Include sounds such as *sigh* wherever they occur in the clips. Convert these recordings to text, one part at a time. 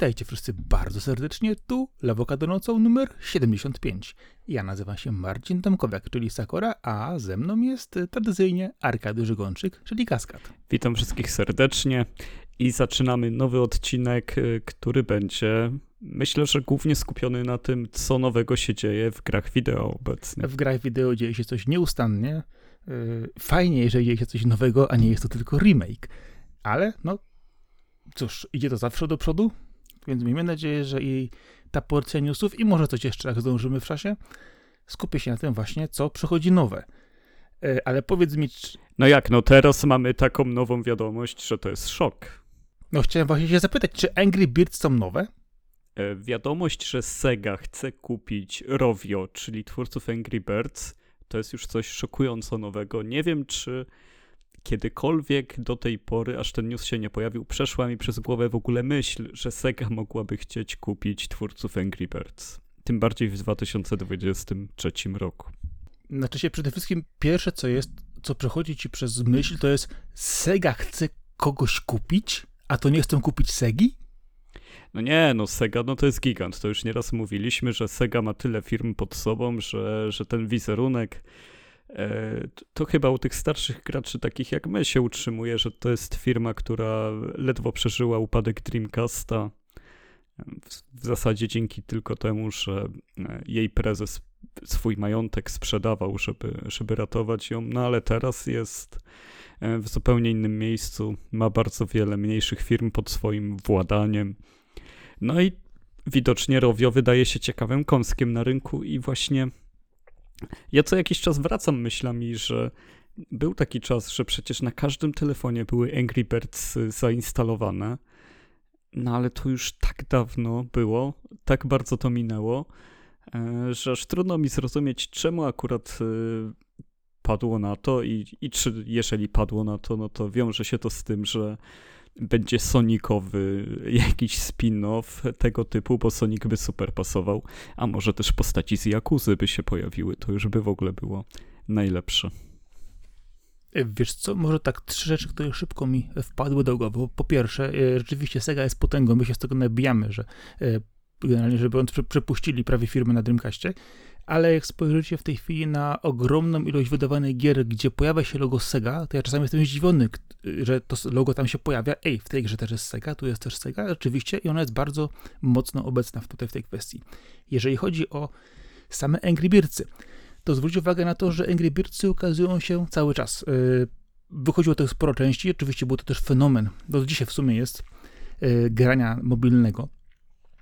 Witajcie wszyscy bardzo serdecznie, tu Lawokado nocą numer 75. Ja nazywam się Marcin Tomkowiak, czyli Sakora, a ze mną jest tradycyjnie Arkady Żygonczyk, czyli Kaskad. Witam wszystkich serdecznie i zaczynamy nowy odcinek, y, który będzie, myślę, że głównie skupiony na tym, co nowego się dzieje w grach wideo obecnie. W grach wideo dzieje się coś nieustannie. Y, Fajnie, jeżeli dzieje się coś nowego, a nie jest to tylko remake. Ale no, cóż, idzie to zawsze do przodu, więc miejmy nadzieję, że i ta porcja newsów i może coś jeszcze, jak zdążymy w czasie, skupię się na tym właśnie, co przychodzi nowe. E, Ale powiedz mi, czy- No jak, no teraz mamy taką nową wiadomość, że to jest szok. no chciałem właśnie się zapytać, czy Angry Birds są nowe? E, Wiadomość, że Sega chce kupić Rovio, czyli twórców Angry Birds, to jest już coś szokująco nowego. Nie wiem, czy kiedykolwiek do tej pory, aż ten news się nie pojawił, przeszła mi przez głowę w ogóle myśl, że Sega mogłaby chcieć kupić twórców Angry Birds. Tym bardziej w 2023 roku. Znaczy się przede wszystkim pierwsze, co jest, co przechodzi ci przez myśl, to jest Sega chce kogoś kupić, a to nie chcą kupić Segi? No nie, no Sega, no to jest gigant. To już nieraz mówiliśmy, że Sega ma tyle firm pod sobą, że, że ten wizerunek to, to chyba u tych starszych graczy, takich jak my, się utrzymuje, że to jest firma, która ledwo przeżyła upadek Dreamcasta. W, w zasadzie dzięki tylko temu, że e, jej prezes swój majątek sprzedawał, żeby, żeby ratować ją, no ale teraz jest e, w zupełnie innym miejscu, ma bardzo wiele mniejszych firm pod swoim władaniem. No i widocznie Rovio wydaje się ciekawym kąskiem na rynku i właśnie ja co jakiś czas wracam myślami, że był taki czas, że przecież na każdym telefonie były Angry Birds y, zainstalowane, no ale to już tak dawno było, tak bardzo to minęło, e, że aż trudno mi zrozumieć, czemu akurat y, padło na to i, i czy jeżeli padło na to, no to wiąże się to z tym, że będzie Sonicowy jakiś spin-off tego typu, bo Sonic by super pasował, a może też postaci z Jakuzy by się pojawiły, to już by w ogóle było najlepsze. E, Wiesz co, może tak trzy rzeczy, które szybko mi wpadły do głowy. Po pierwsze, e, rzeczywiście Sega jest potęgą, my się z tego nabijamy, że e, generalnie biorąc prze- przepuścili prawie firmy na Dreamcastie, ale jak spojrzycie w tej chwili na ogromną ilość wydawanych gier, gdzie pojawia się logo Sega, to ja czasami jestem zdziwiony, że to logo tam się pojawia. Ej, w tej grze też jest Sega, tu jest też Sega, rzeczywiście, i ona jest bardzo mocno obecna tutaj w tej kwestii. Jeżeli chodzi o same Angry Birdsy, to zwróć uwagę na to, że Angry Birdsy ukazują się cały czas. Yy, Wychodziło to sporo części, oczywiście był to też fenomen, do dzisiaj w sumie jest, yy, grania mobilnego.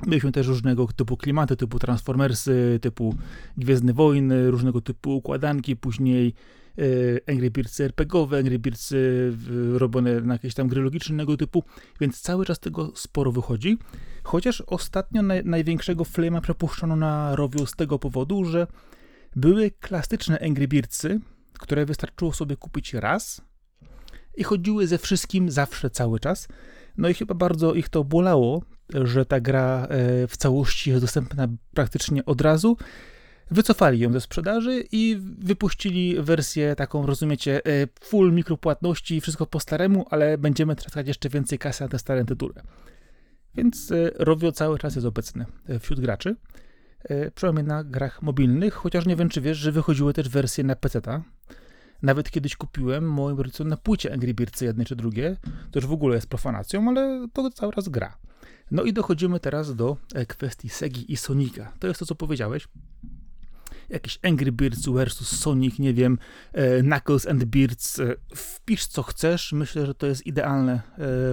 Mieliśmy też różnego typu klimaty, typu Transformersy, typu Gwiezdne Wojny, różnego typu układanki, później yy, Angry Birdsy RPGowe, Angry Birdsy yy, robione na jakieś tam gry logicznego typu, więc cały czas tego sporo wychodzi. Chociaż ostatnio naj, największego flame'a przepuszczono na Rowiu z tego powodu, że były klasyczne Angry Birdsy, które wystarczyło sobie kupić raz i chodziły ze wszystkim zawsze, cały czas. No i chyba bardzo ich to bolało, że ta gra e, w całości jest dostępna praktycznie od razu. Wycofali ją ze sprzedaży i wypuścili wersję taką, rozumiecie, e, full mikropłatności wszystko po staremu, ale będziemy tracić jeszcze więcej kasy na te stare tytuły. Więc e, Rovio cały czas jest obecny wśród graczy przynajmniej na grach mobilnych, chociaż nie wiem, czy wiesz, że wychodziły też wersje na PC-ta. Nawet kiedyś kupiłem moim rodzicom na płycie Angry Birdsy jednej czy drugie, to już w ogóle jest profanacją, ale to cały raz gra. No i dochodzimy teraz do e, kwestii Segi i Sonika. To jest to, co powiedziałeś. Jakiś Angry Birds versus Sonic, nie wiem, e, Knuckles and Birds. E, wpisz co chcesz. Myślę, że to jest idealne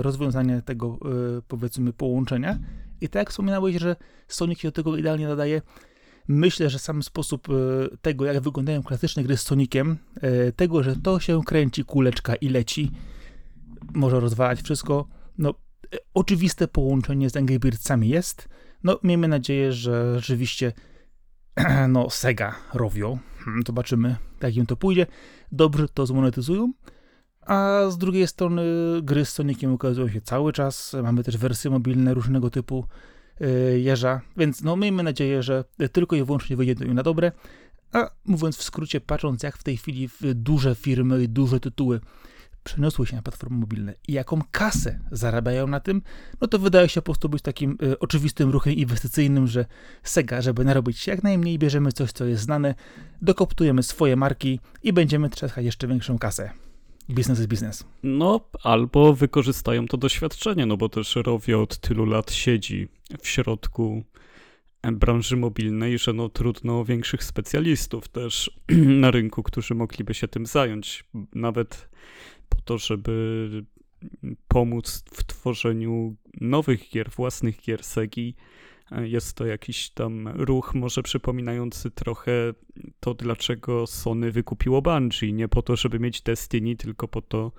rozwiązanie tego, powiedzmy, połączenia. I tak jak wspominałeś, że Sonic się do tego idealnie nadaje. Myślę, że sam sposób e, tego, jak wyglądają klasyczne gry z Soniciem, e, tego, że to się kręci kuleczka i leci, może rozwalać wszystko. No, e, oczywiste połączenie z Angry Birdsami jest. No, miejmy nadzieję, że rzeczywiście *clears throat* no, Sega rowią. Hmm, Zobaczymy, jak im to pójdzie. Dobrze to zmonetyzują. A z drugiej strony gry z Soniciem ukazują się cały czas. Mamy też wersje mobilne różnego typu jeża, więc no miejmy nadzieję, że tylko i wyłącznie wyjdzie to im na dobre. A mówiąc w skrócie, patrząc jak w tej chwili duże firmy i duże tytuły przeniosły się na platformy mobilne i jaką kasę zarabiają na tym, no to wydaje się po prostu być takim y, oczywistym ruchem inwestycyjnym, że Sega, żeby narobić jak najmniej, bierzemy coś, co jest znane, dokoptujemy swoje marki i będziemy trzaskać jeszcze większą kasę. Biznes jest biznes. No, albo wykorzystają to doświadczenie, no bo też Rovio od tylu lat siedzi w środku branży mobilnej, że no trudno większych specjalistów też *clears throat* na rynku, którzy mogliby się tym zająć. Nawet po to, żeby pomóc w tworzeniu nowych gier, własnych gier Segi. Jest to jakiś tam ruch, może przypominający trochę to, dlaczego Sony wykupiło Bungie. Nie po to, żeby mieć Destiny, tylko po to,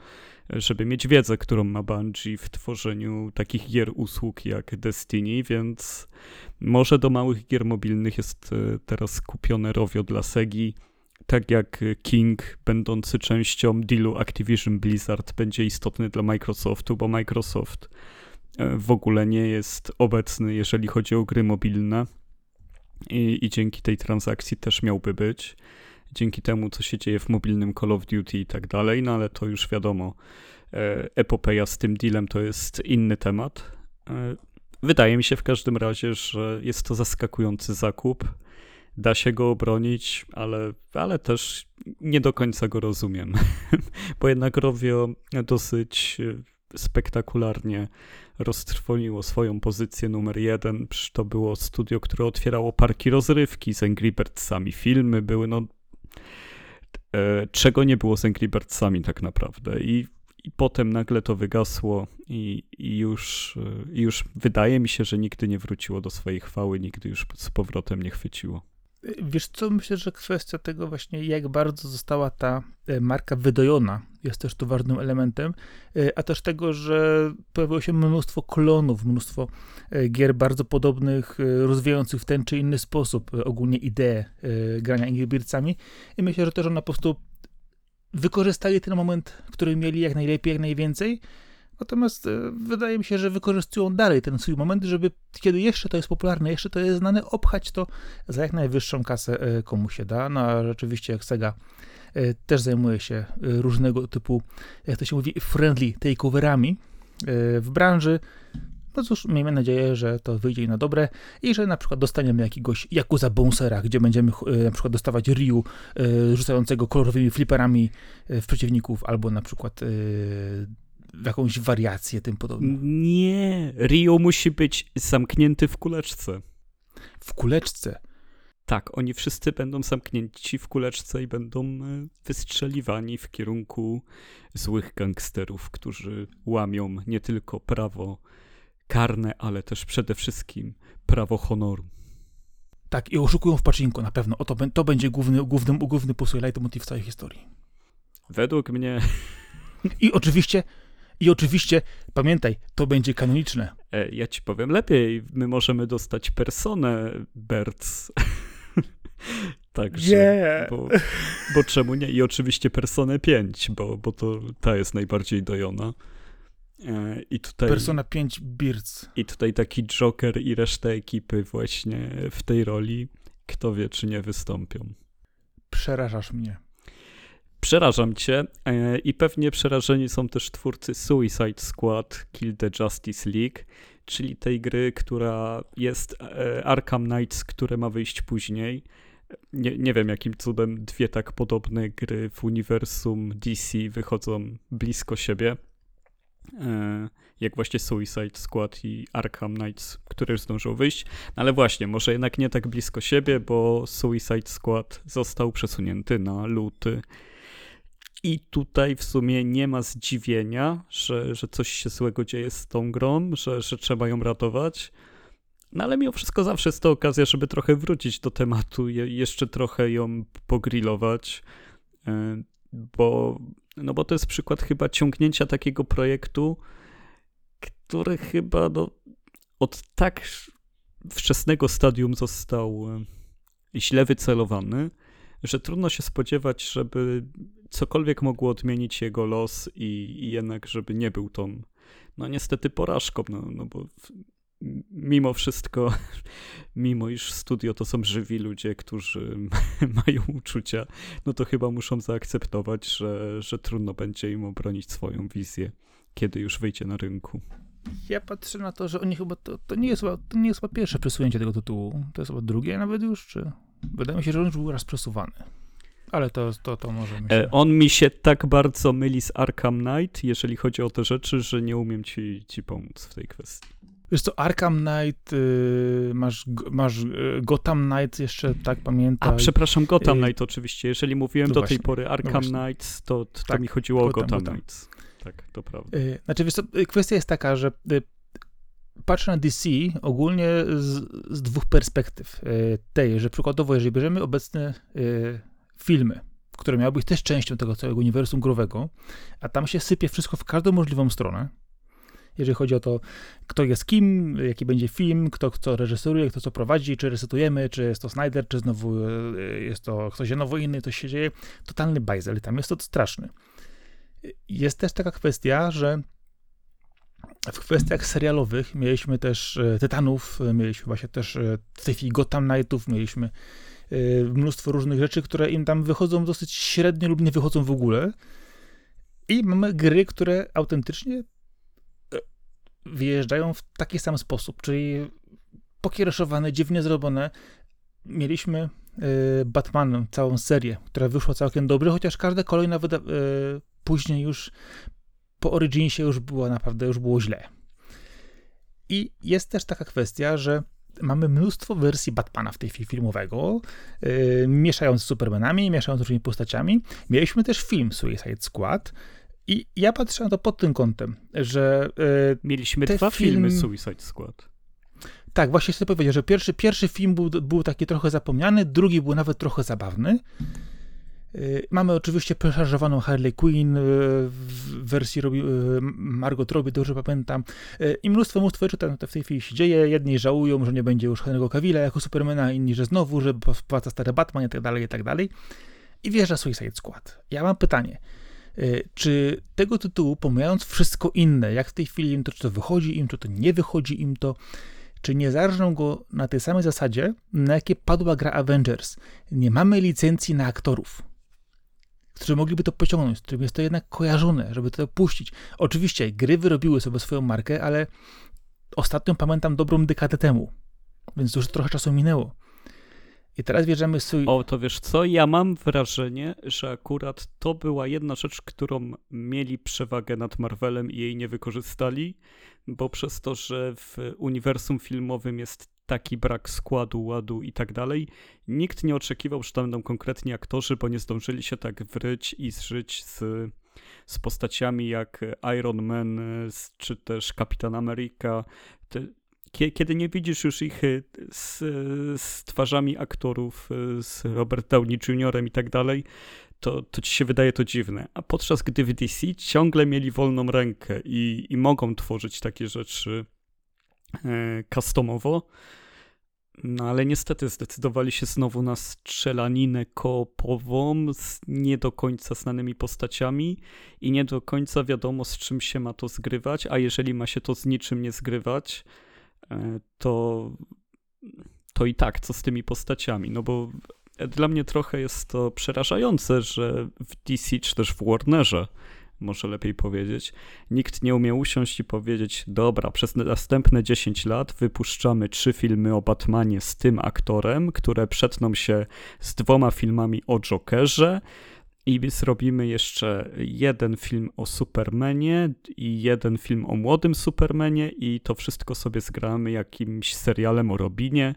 żeby mieć wiedzę, którą ma Bungie w tworzeniu takich gier usług jak Destiny, więc może do małych gier mobilnych jest e, teraz kupione Rovio dla Segi, tak jak King, będący częścią dealu Activision Blizzard, będzie istotny dla Microsoftu, bo Microsoft w ogóle nie jest obecny, jeżeli chodzi o gry mobilne. I, I, dzięki tej transakcji też miałby być. Dzięki temu, co się dzieje w mobilnym Call of Duty i tak dalej, no ale to już wiadomo. E, epopeja z tym dealem to jest inny temat. Wydaje mi się w każdym razie, że jest to zaskakujący zakup. Da się go obronić, ale, ale też nie do końca go rozumiem, *laughs* bo jednak Rovio dosyć e, spektakularnie roztrwoniło swoją pozycję numer jeden. To było studio, które otwierało parki rozrywki z Angry Birdsami. Filmy były, no. E, czego nie było z Angry Birdsami tak naprawdę. I i potem nagle to wygasło i, i, już, i już wydaje mi się, że nigdy nie wróciło do swojej chwały, nigdy już z powrotem nie chwyciło. Wiesz co, myślę, że kwestia tego właśnie, jak bardzo została ta e, marka wydojona, jest też tu ważnym elementem, e, a też tego, że pojawiło się mnóstwo klonów, mnóstwo e, gier bardzo podobnych, rozwijających w ten czy inny sposób ogólnie ideę grania Angry i myślę, że też ona po prostu wykorzystali ten moment, który mieli jak najlepiej, jak najwięcej. Natomiast e, wydaje mi się, że wykorzystują dalej ten swój moment, żeby kiedy jeszcze to jest popularne, jeszcze to jest znane, obchać to za jak najwyższą kasę e, komu się da. No a rzeczywiście jak Sega e, też zajmuje się różnego typu, jak to się mówi, friendly takeoverami w branży, no cóż, miejmy nadzieję, że to wyjdzie na dobre i że na przykład dostaniemy jakiegoś Yakuza Bouncera, gdzie będziemy na przykład dostawać Ryu rzucającego kolorowymi fliperami e, w przeciwników, albo na przykład jakąś wariację tym podobną. Nie, Ryu musi być zamknięty w kuleczce. W kuleczce? Tak, oni wszyscy będą zamknięci w kuleczce i będą wystrzeliwani w kierunku złych gangsterów, którzy łamią nie tylko prawo karne, ale też przede wszystkim prawo honoru. Tak, i oszukują w paczynku na pewno. O to, to będzie główny, główny, główny posłuch leitmotiv w całej historii. Według mnie... I oczywiście, i oczywiście, pamiętaj, to będzie kanoniczne. E, ja ci powiem lepiej, my możemy dostać personę Bertz. *laughs* Także, yeah. bo, bo czemu nie? I oczywiście personę 5, bo, bo to ta jest najbardziej dojona. E, I tutaj, Persona 5 Birds. I tutaj taki Joker i reszta ekipy właśnie w tej roli, kto wie, czy nie wystąpią. Przerażasz mnie. Przerażam cię e, i pewnie przerażeni są też twórcy Suicide Squad Kill the Justice League, czyli tej gry, która jest e, Arkham Knights, które ma wyjść później. Nie, nie wiem jakim cudem dwie tak podobne gry w uniwersum DC wychodzą blisko siebie. E, jak właśnie Suicide Squad i Arkham Knights, które już zdążył wyjść. No ale właśnie, może jednak nie tak blisko siebie, bo Suicide Squad został przesunięty na luty. I tutaj w sumie nie ma zdziwienia, że, że coś się złego dzieje z tą grą, że, że trzeba ją ratować. No ale mimo wszystko zawsze jest to okazja, żeby trochę wrócić do tematu, je, jeszcze trochę ją pogrillować, e, bo no bo to jest przykład chyba ciągnięcia takiego projektu, który chyba no, od tak wczesnego stadium został e, źle wycelowany, że trudno się spodziewać, żeby cokolwiek mogło odmienić jego los i, i jednak, żeby nie był tą, no niestety porażką, no, no bo mimo wszystko *laughs* mimo iż studio to są żywi ludzie, którzy *laughs* mają uczucia, no to chyba muszą zaakceptować, że, że trudno będzie im obronić swoją wizję, kiedy już wyjdzie na rynku. Ja patrzę na to, że oni chyba, to, to, nie, jest to nie jest chyba pierwsze przesunięcie tego tytułu, to jest chyba drugie nawet już, czy... Wydaje mi się, że on już był raz przesuwany. Ale to, to, to może mi się... E, on mi się tak bardzo myli z Arkham Knight, jeżeli chodzi o te rzeczy, że nie umiem ci, ci pomóc w tej kwestii. Wiesz co, Arkham Knight, y, masz, masz y, Gotham Knight jeszcze, tak pamiętam. A, przepraszam, Gotham Knight oczywiście. Jeżeli mówiłem No do właśnie, tej pory no Arkham właśnie. Knight, to, to Tak, mi chodziło o Gotham, Gotham, Gotham. Knights. Tak, to prawda. Y, Znaczy, wiesz co, y, kwestia jest taka, że y, patrzę na DC ogólnie z, z dwóch perspektyw. Y, Tej, że przykładowo, jeżeli bierzemy obecne y, filmy, które miały być też częścią tego całego uniwersum growego, a tam się sypie wszystko w każdą możliwą stronę, jeżeli chodzi o to, kto jest kim, jaki będzie film, kto co reżyseruje, kto co prowadzi, czy resetujemy, czy jest to Snyder, czy znowu y, jest to ktoś nowo inny, coś się dzieje. Totalny bajzel, tam jest to straszny. Jest też taka kwestia, że w kwestiach serialowych mieliśmy też e, Tytanów, e, mieliśmy właśnie też e, tej chwili Gotham Knightów, mieliśmy e, mnóstwo różnych rzeczy, które im tam wychodzą dosyć średnio lub nie wychodzą w ogóle. I mamy gry, które autentycznie e, wyjeżdżają w taki sam sposób, czyli pokiereszowane, dziwnie zrobione. Mieliśmy e, Batman, całą serię, która wyszła całkiem dobrze, chociaż każda kolejna wyda- e, później już po Originsie już było naprawdę, już było źle. I jest też taka kwestia, że mamy mnóstwo wersji Batmana w tej chwili filmowego, yy, mieszając z Supermanami, mieszając z różnymi postaciami. Mieliśmy też film Suicide Squad i ja patrzę na to pod tym kątem, że yy, Mieliśmy dwa film- filmy Suicide Squad. tak, właśnie chcę powiedzieć, że pierwszy, pierwszy film był, był taki trochę zapomniany, drugi był nawet trochę zabawny. Yy, Mamy oczywiście przeszarżowaną Harley Quinn yy, w wersji yy, Margot Robbie, dobrze pamiętam. I mnóstwo, mnóstwo rzeczy tam w tej chwili się dzieje. Jedni żałują, że nie będzie już Henry'ego Cavilla jako Supermana, inni, że znowu, że wpłaca stary Batman i tak dalej, i tak dalej. I wjeżdża Suicide Squad. Ja mam pytanie. Czy tego tytułu, pomijając wszystko inne, jak w tej chwili im to, czy to wychodzi im, czy to nie wychodzi im to, czy nie zarżną go na tej samej zasadzie, na jakie padła gra Avengers? Nie mamy licencji na aktorów, którzy mogliby to pociągnąć, z którym jest to jednak kojarzone, żeby to puścić. Oczywiście gry wyrobiły sobie swoją markę, ale ostatnią pamiętam dobrą dekadę temu, więc już trochę czasu minęło. I teraz wjeżdżamy z... O, to wiesz co, ja mam wrażenie, że akurat to była jedna rzecz, którą mieli przewagę nad Marvelem i jej nie wykorzystali, bo przez to, że w uniwersum filmowym jest taki brak składu, ładu i tak dalej, nikt nie oczekiwał, że tam będą konkretni aktorzy, bo nie zdążyli się tak wryć i zżyć z, z postaciami jak Iron Man, czy też Kapitan Ameryka. Kiedy nie widzisz już ich y, z, z twarzami aktorów, y, z Robert Downey Jr. i tak dalej, to, to ci się wydaje to dziwne. A podczas gdy w DC ciągle mieli wolną rękę i, i mogą tworzyć takie rzeczy customowo, no ale niestety zdecydowali się znowu na strzelaninę koopową z nie do końca znanymi postaciami i nie do końca wiadomo z czym się ma to zgrywać, a jeżeli ma się to z niczym nie zgrywać, e, to, to i tak, co z tymi postaciami? No bo dla mnie trochę jest to przerażające, że w DC czy też w Warnerze, może lepiej powiedzieć, nikt nie umie usiąść i powiedzieć: Dobra, przez następne 10 lat wypuszczamy trzy filmy o Batmanie z tym aktorem, które przetną się z dwoma filmami o Jokerze. I zrobimy jeszcze jeden film o Supermanie i jeden film o młodym Supermanie, i to wszystko sobie zgramy jakimś serialem o Robinie.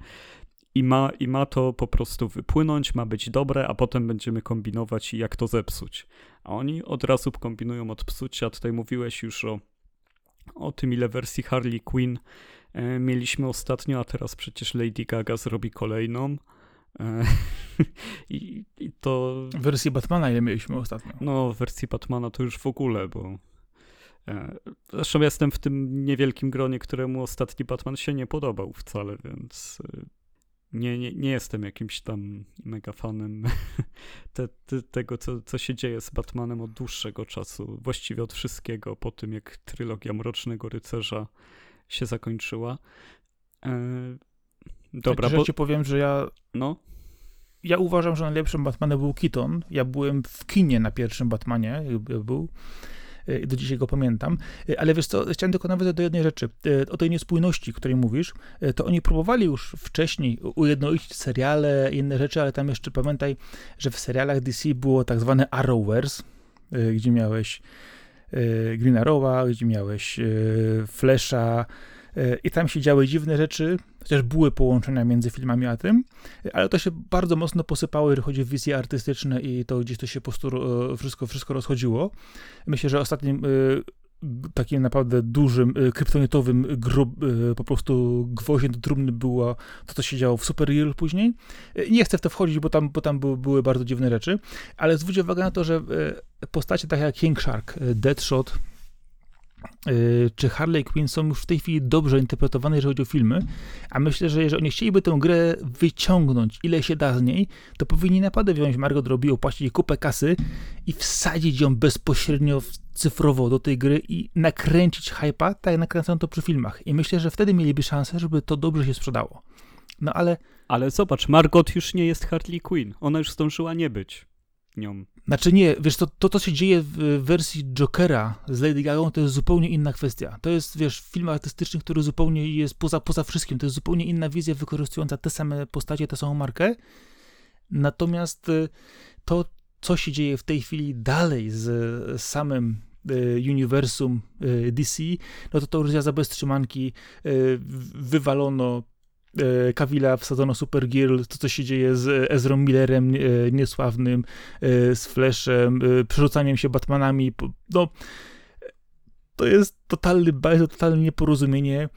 I ma, I ma to po prostu wypłynąć, ma być dobre, a potem będziemy kombinować, jak to zepsuć. A oni od razu kombinują od psucia. Tutaj mówiłeś już o, o tym, ile wersji Harley Quinn e, mieliśmy ostatnio, a teraz przecież Lady Gaga zrobi kolejną. E, *laughs* I, I to. Wersji Batmana, ile mieliśmy ostatnio. No, wersji Batmana to już w ogóle, bo. e, Zresztą jestem w tym niewielkim gronie, któremu ostatni Batman się nie podobał wcale, więc e, nie, nie, nie jestem jakimś tam mega fanem *laughs* te, te, tego, co, co się dzieje z Batmanem od dłuższego czasu. Właściwie od wszystkiego, po tym jak trylogia Mrocznego Rycerza się zakończyła. E, Dobra, tak, bo... ci powiem, że ja No, ja uważam, że najlepszym Batmanem był Keaton. Ja byłem w kinie na pierwszym Batmanie, jakby był. Y, Do dzisiaj go pamiętam. Y, Ale wiesz co, chciałem tylko nawiązać do jednej rzeczy. Y, O tej niespójności, o której mówisz, to oni próbowali już wcześniej ujednolicić seriale inne rzeczy, ale tam jeszcze pamiętaj, że w serialach DC było tak zwane Arrowverse, gdzie miałeś Green Arrowa, gdzie miałeś Flasha y, i tam się działy dziwne rzeczy, chociaż były połączenia między filmami a tym, ale to się bardzo mocno posypało, jeżeli chodzi o wizje artystyczne i to gdzieś to się po prostu e, wszystko, wszystko rozchodziło. Myślę, że ostatnim e, takim naprawdę dużym, e, kryptonitowym grub, e, po prostu gwoździem do trumny było to, co się działo w Supergirl później. E, Nie chcę w to wchodzić, bo tam, bo tam były, bardzo dziwne rzeczy, ale zwróć uwagę na to, że e, postacie takie jak King Shark, e, Deadshot, e, czy Harley Quinn są już w tej chwili dobrze interpretowane, jeżeli chodzi o filmy, a myślę, że jeżeli oni chcieliby tę grę wyciągnąć, ile się da z niej, to powinni naprawdę wziąć Margot Robbie, opłacić jej kupę kasy i wsadzić ją bezpośrednio cyfrowo do tej gry i nakręcić hypa, tak jak nakręcono to przy filmach. I myślę, że wtedy mieliby szansę, żeby to dobrze się sprzedało. No ale, ale zobacz, Margot już nie jest Harley Quinn. Ona już zdążyła nie być nią. Znaczy nie, wiesz, to, to co się dzieje w wersji Jokera z Lady Gaga, to jest zupełnie inna kwestia. To jest, wiesz, film artystyczny, który zupełnie jest poza, poza wszystkim. To jest zupełnie inna wizja wykorzystująca te same postacie, tę samą markę. Natomiast y, to, co się dzieje w tej chwili dalej z samym y, uniwersum y, DC, no to to już za bez trzymanki wywalono Kawila, wsadzono Supergirl, to co się dzieje z Ezrą Millerem y, niesławnym, y, z Flashem, przerzucaniem się Batmanami, no to jest totalny bajzel, totalne nieporozumienie.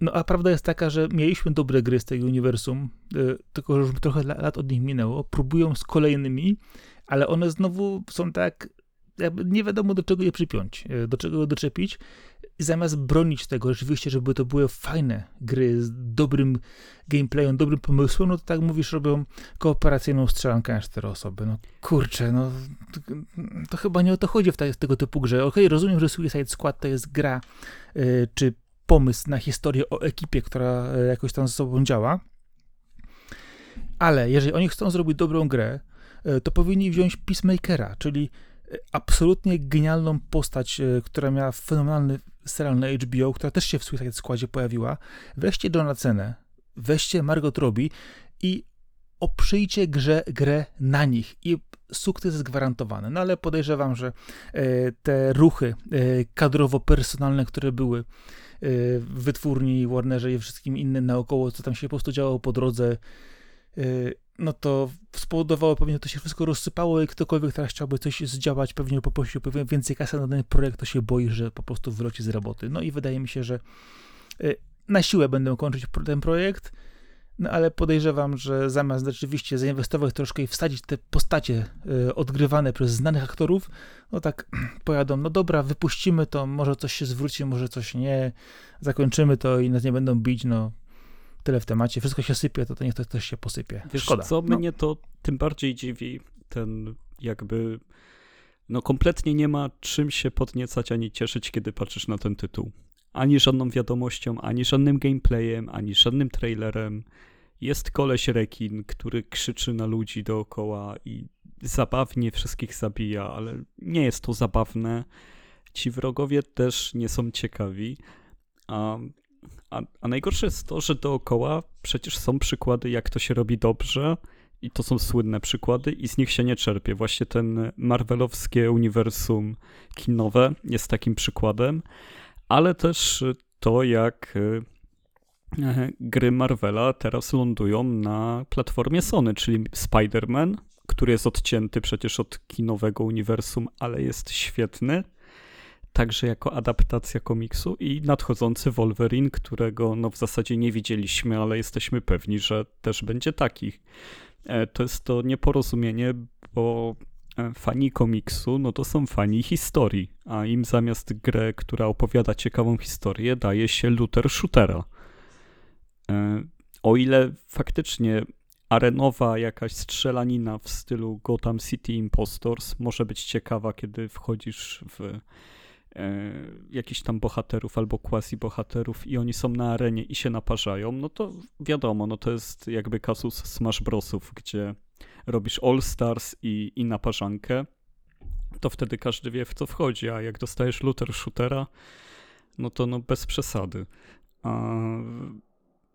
No a prawda jest taka, że mieliśmy dobre gry z tego uniwersum, tylko że już trochę la- lat od nich minęło. Próbują z kolejnymi, ale one znowu są tak, nie wiadomo do czego je przypiąć, do czego doczepić. I zamiast bronić tego rzeczywiście, żeby to były fajne gry z dobrym gameplayem, dobrym pomysłem, no to tak mówisz, robią kooperacyjną strzelankę na cztery osoby. No kurczę, no to, to chyba nie o to chodzi w te, tego typu grze. Okej, rozumiem, że Suicide Squad to jest gra, y, czy pomysł na historię o ekipie, która y, jakoś tam ze sobą działa, ale jeżeli oni chcą zrobić dobrą grę, y, to powinni wziąć Peacemakera, czyli absolutnie genialną postać, y, która miała fenomenalny serial na HBO, która też się w Suicide Squadzie pojawiła. Weźcie Johna Cenę, weźcie Margot Robbie i oprzyjcie grze, grę na nich i sukces jest gwarantowany. No ale podejrzewam, że e, te ruchy e, kadrowo-personalne, które były e, w wytwórni, Warnerze i wszystkim innym naokoło, co tam się po prostu działo po drodze, e, no to spowodowało pewnie, to się wszystko rozsypało i ktokolwiek teraz chciałby coś zdziałać, pewnie poprosił więcej kasy na ten projekt, to się boi, że po prostu wyleci z roboty. No i wydaje mi się, że e, na siłę będą kończyć ten projekt, no ale podejrzewam, że zamiast rzeczywiście zainwestować troszkę i wsadzić te postacie y, odgrywane przez znanych aktorów, no tak *clears throat* pojadą, no dobra, wypuścimy to, może coś się zwróci, może coś nie, zakończymy to i nas nie będą bić, no tyle w temacie, wszystko się sypie, to, to niech to też się posypie. Wiesz Szkoda. co, no, mnie to tym bardziej dziwi, ten jakby, no kompletnie nie ma czym się podniecać ani cieszyć, kiedy patrzysz na ten tytuł. Ani żadną wiadomością, ani żadnym gameplayem, ani żadnym trailerem. Jest koleś rekin, który krzyczy na ludzi dookoła i zabawnie wszystkich zabija, ale nie jest to zabawne. Ci wrogowie też nie są ciekawi. A, a, a najgorsze jest to, że dookoła przecież są przykłady, jak to się robi dobrze, i to są słynne przykłady, i z nich się nie czerpie. Właśnie ten Marvelowskie uniwersum kinowe jest takim przykładem, ale też to, jak e, gry Marvela teraz lądują na platformie Sony, czyli Spider-Man, który jest odcięty przecież od kinowego uniwersum, ale jest świetny. Także jako adaptacja komiksu i nadchodzący Wolverine, którego no w zasadzie nie widzieliśmy, ale jesteśmy pewni, że też będzie taki. E, To jest to nieporozumienie, bo e, fani komiksu, no to są fani historii, a im zamiast grę, która opowiada ciekawą historię, daje się looter shootera. E, O ile faktycznie arenowa jakaś strzelanina w stylu Gotham City Impostors może być ciekawa, kiedy wchodzisz w jakichś tam bohaterów albo quasi-bohaterów i oni są na arenie i się naparzają, no to wiadomo, no to jest jakby kasus Smash Brosów, gdzie robisz All Stars i, i naparzankę, to wtedy każdy wie w co wchodzi, a jak dostajesz looter shootera, no to no bez przesady.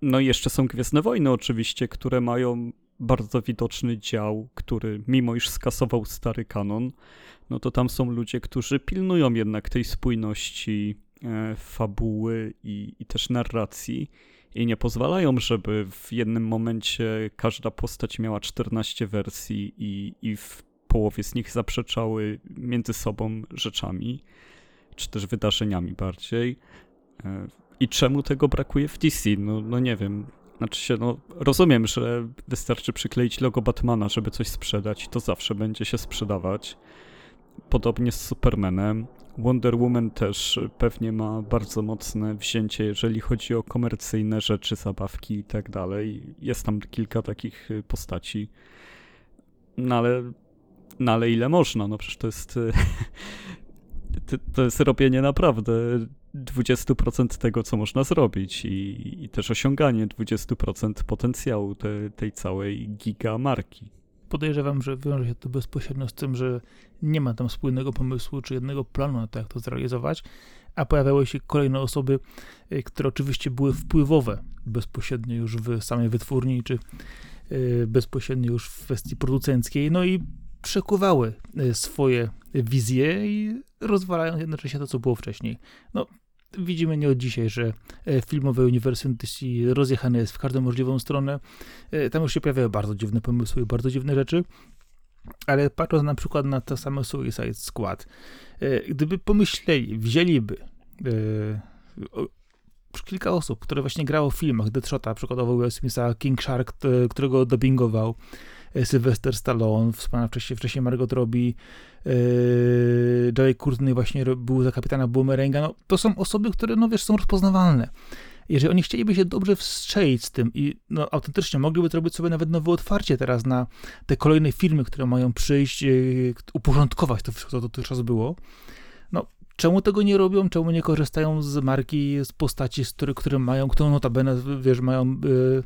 No i jeszcze są Gwiezdne Wojny oczywiście, które mają bardzo widoczny dział, który mimo iż skasował stary kanon, no to tam są ludzie, którzy pilnują jednak tej spójności e, fabuły i, i też narracji i nie pozwalają, żeby w jednym momencie każda postać miała 14 wersji i, i w połowie z nich zaprzeczały między sobą rzeczami, czy też wydarzeniami bardziej. E, I czemu tego brakuje w DC? No, no nie wiem. Znaczy się, no rozumiem, że wystarczy przykleić logo Batmana, żeby coś sprzedać to zawsze będzie się sprzedawać. Podobnie z Supermanem. Wonder Woman też pewnie ma bardzo mocne wzięcie, jeżeli chodzi o komercyjne rzeczy, zabawki i tak dalej. Jest tam kilka takich postaci. No ale, no ale ile można? No przecież to jest *laughs* to jest robienie naprawdę 20% tego, co można zrobić i, i też osiąganie 20% potencjału te, tej całej gigamarki. Podejrzewam, że wiąże się to bezpośrednio z tym, że nie ma tam spójnego pomysłu czy jednego planu na to, jak to zrealizować, a pojawiały się kolejne osoby, y, które oczywiście były wpływowe bezpośrednio już w samej wytwórni, czy y, bezpośrednio już w kwestii producenckiej, no i przekuwały y, swoje wizje i rozwalają jednocześnie to, co było wcześniej. No, widzimy nie od dzisiaj, że e, filmowe uniwersum DC rozjechane jest w każdą możliwą stronę. E, tam już się pojawiają bardzo dziwne pomysły i bardzo dziwne rzeczy. Ale patrząc na przykład na to same Suicide Squad, e, gdyby pomyśleli, wzięliby kilka osób, które właśnie grało w filmach Deadshota, przykładowo Will Smitha, King Shark, którego dubbingował, Sylvester Stallone, wspomniana wcześniej, wcześniej Margot Robbie, yy, Joey Courtney właśnie był za kapitana Boomeranga, no to są osoby, które, no wiesz, są rozpoznawalne. Jeżeli oni chcieliby się dobrze wstrzelić z tym i no, autentycznie mogliby zrobić sobie nawet nowe otwarcie teraz na te kolejne filmy, które mają przyjść, yy, uporządkować to wszystko, co dotychczas było, Czemu tego nie robią? Czemu nie korzystają z marki, z postaci, z których, które mają, którą notabene, wiesz, mają yy,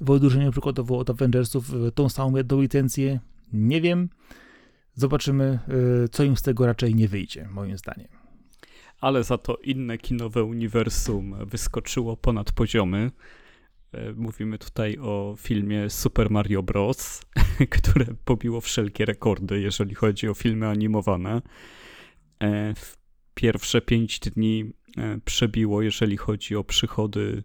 w odróżnieniu przykładowo od Avengersów yy, tą samą jedną licencję? Nie wiem. Zobaczymy, yy, co im z tego raczej nie wyjdzie, moim zdaniem. Ale za to inne kinowe uniwersum wyskoczyło ponad poziomy. E, mówimy tutaj o filmie Super Mario Bros., *laughs* które pobiło wszelkie rekordy, jeżeli chodzi o filmy animowane. E, pierwsze pięć dni e, przebiło, jeżeli chodzi o przychody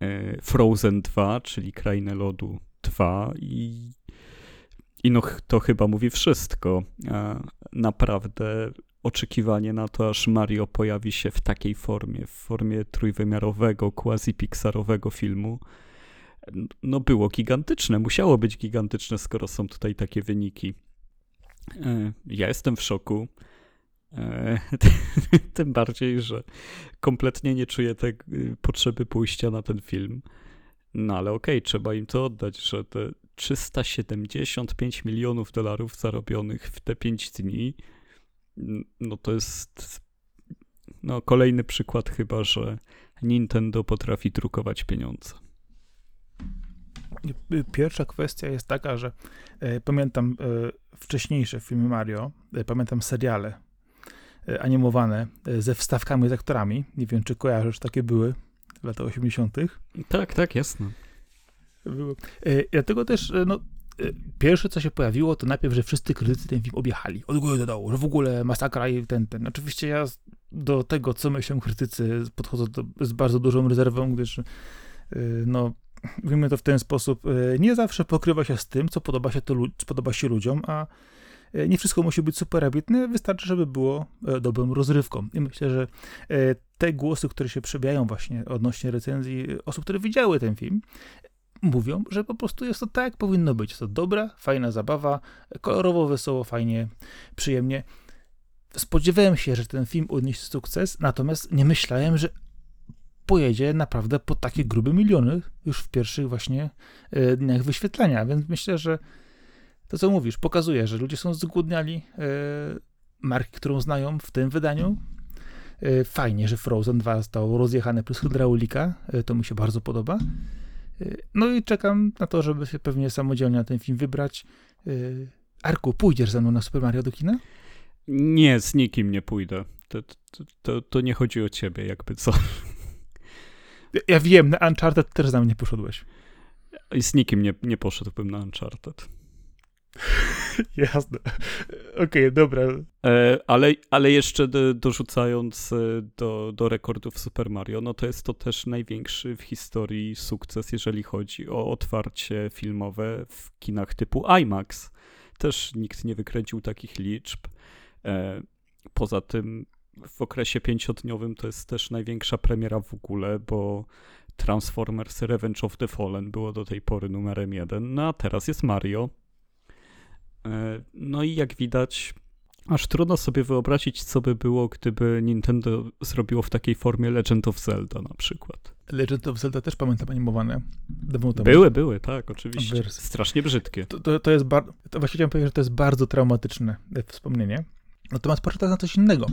e, Frozen 2, czyli Krainę Lodu 2 i, i no to chyba mówi wszystko. Naprawdę oczekiwanie na to, aż Mario pojawi się w takiej formie, w formie trójwymiarowego, quasi-pixarowego filmu, no było gigantyczne, musiało być gigantyczne, skoro są tutaj takie wyniki. E, ja jestem w szoku. E, *laughs* tym bardziej, że kompletnie nie czuję tej potrzeby pójścia na ten film. No ale okej, okay, trzeba im to oddać, że te 375 milionów dolarów zarobionych w te 5 dni, no to jest no, kolejny przykład chyba, że Nintendo potrafi drukować pieniądze. Pierwsza kwestia jest taka, że e, pamiętam e, wcześniejsze filmy Mario, pamiętam seriale animowane e, ze wstawkami z aktorami. Nie wiem, czy kojarzysz, takie były w latach 80. Tak, tak, jasne. Było. E, dlatego też, no, pierwsze co się pojawiło, to najpierw, że wszyscy krytycy ten film objechali. Od góry do dołu, że w ogóle masakra i ten, ten. Oczywiście ja do tego, co myślą krytycy, podchodzę do, z bardzo dużą rezerwą, gdyż no, mówimy to w ten sposób, nie zawsze pokrywa się z tym, co podoba się, to, podoba się ludziom, a E, nie wszystko musi być super ambitne, wystarczy, żeby było e, dobrą rozrywką. I myślę, że e, te głosy, które się przebijają właśnie odnośnie recenzji osób, które widziały ten film, mówią, że po prostu jest to tak, jak powinno być. Jest to dobra, fajna zabawa, kolorowo, wesoło, fajnie, przyjemnie. Spodziewałem się, że ten film odniesie sukces, natomiast nie myślałem, że pojedzie naprawdę po takie grube miliony już w pierwszych właśnie dniach wyświetlenia, więc myślę, że to, co mówisz, pokazuje, że ludzie są zgłodniali e, marki, którą znają w tym wydaniu. E, Fajnie, że Frozen 2 został rozjechany przez hydraulika, e, to mi się bardzo podoba. No i czekam na to, żeby się pewnie samodzielnie na ten film wybrać. Arku, pójdziesz ze mną na Super Mario do kina? Nie, z nikim nie pójdę. To, to, to, to nie chodzi o ciebie, jakby co. Ja- Ja wiem, na Uncharted też za mnie poszedłeś. I z nikim nie, nie poszedłbym na Uncharted. *laughs* Jasne. Okej, dobra. E, ale, ale jeszcze do, dorzucając e, do, do rekordów Super Mario, no to jest to też największy w historii sukces, jeżeli chodzi o otwarcie filmowe w kinach typu IMAX. Też nikt nie wykręcił takich liczb. E, poza tym w okresie pięciodniowym to jest też największa premiera w ogóle, bo Transformers Revenge of the Fallen było do tej pory numerem jeden, no a teraz jest Mario. E, No i jak widać, aż trudno sobie wyobrazić, co by było, gdyby Nintendo zrobiło w takiej formie Legend of Zelda na przykład. Legend of Zelda też pamiętam animowane. Dawno temu. Były, były, tak, oczywiście. Strasznie brzydkie. To, to, to jest bardzo, to właściwie chciałem powiedzieć, że to jest bardzo traumatyczne e, wspomnienie. Natomiast patrzę teraz na coś innego.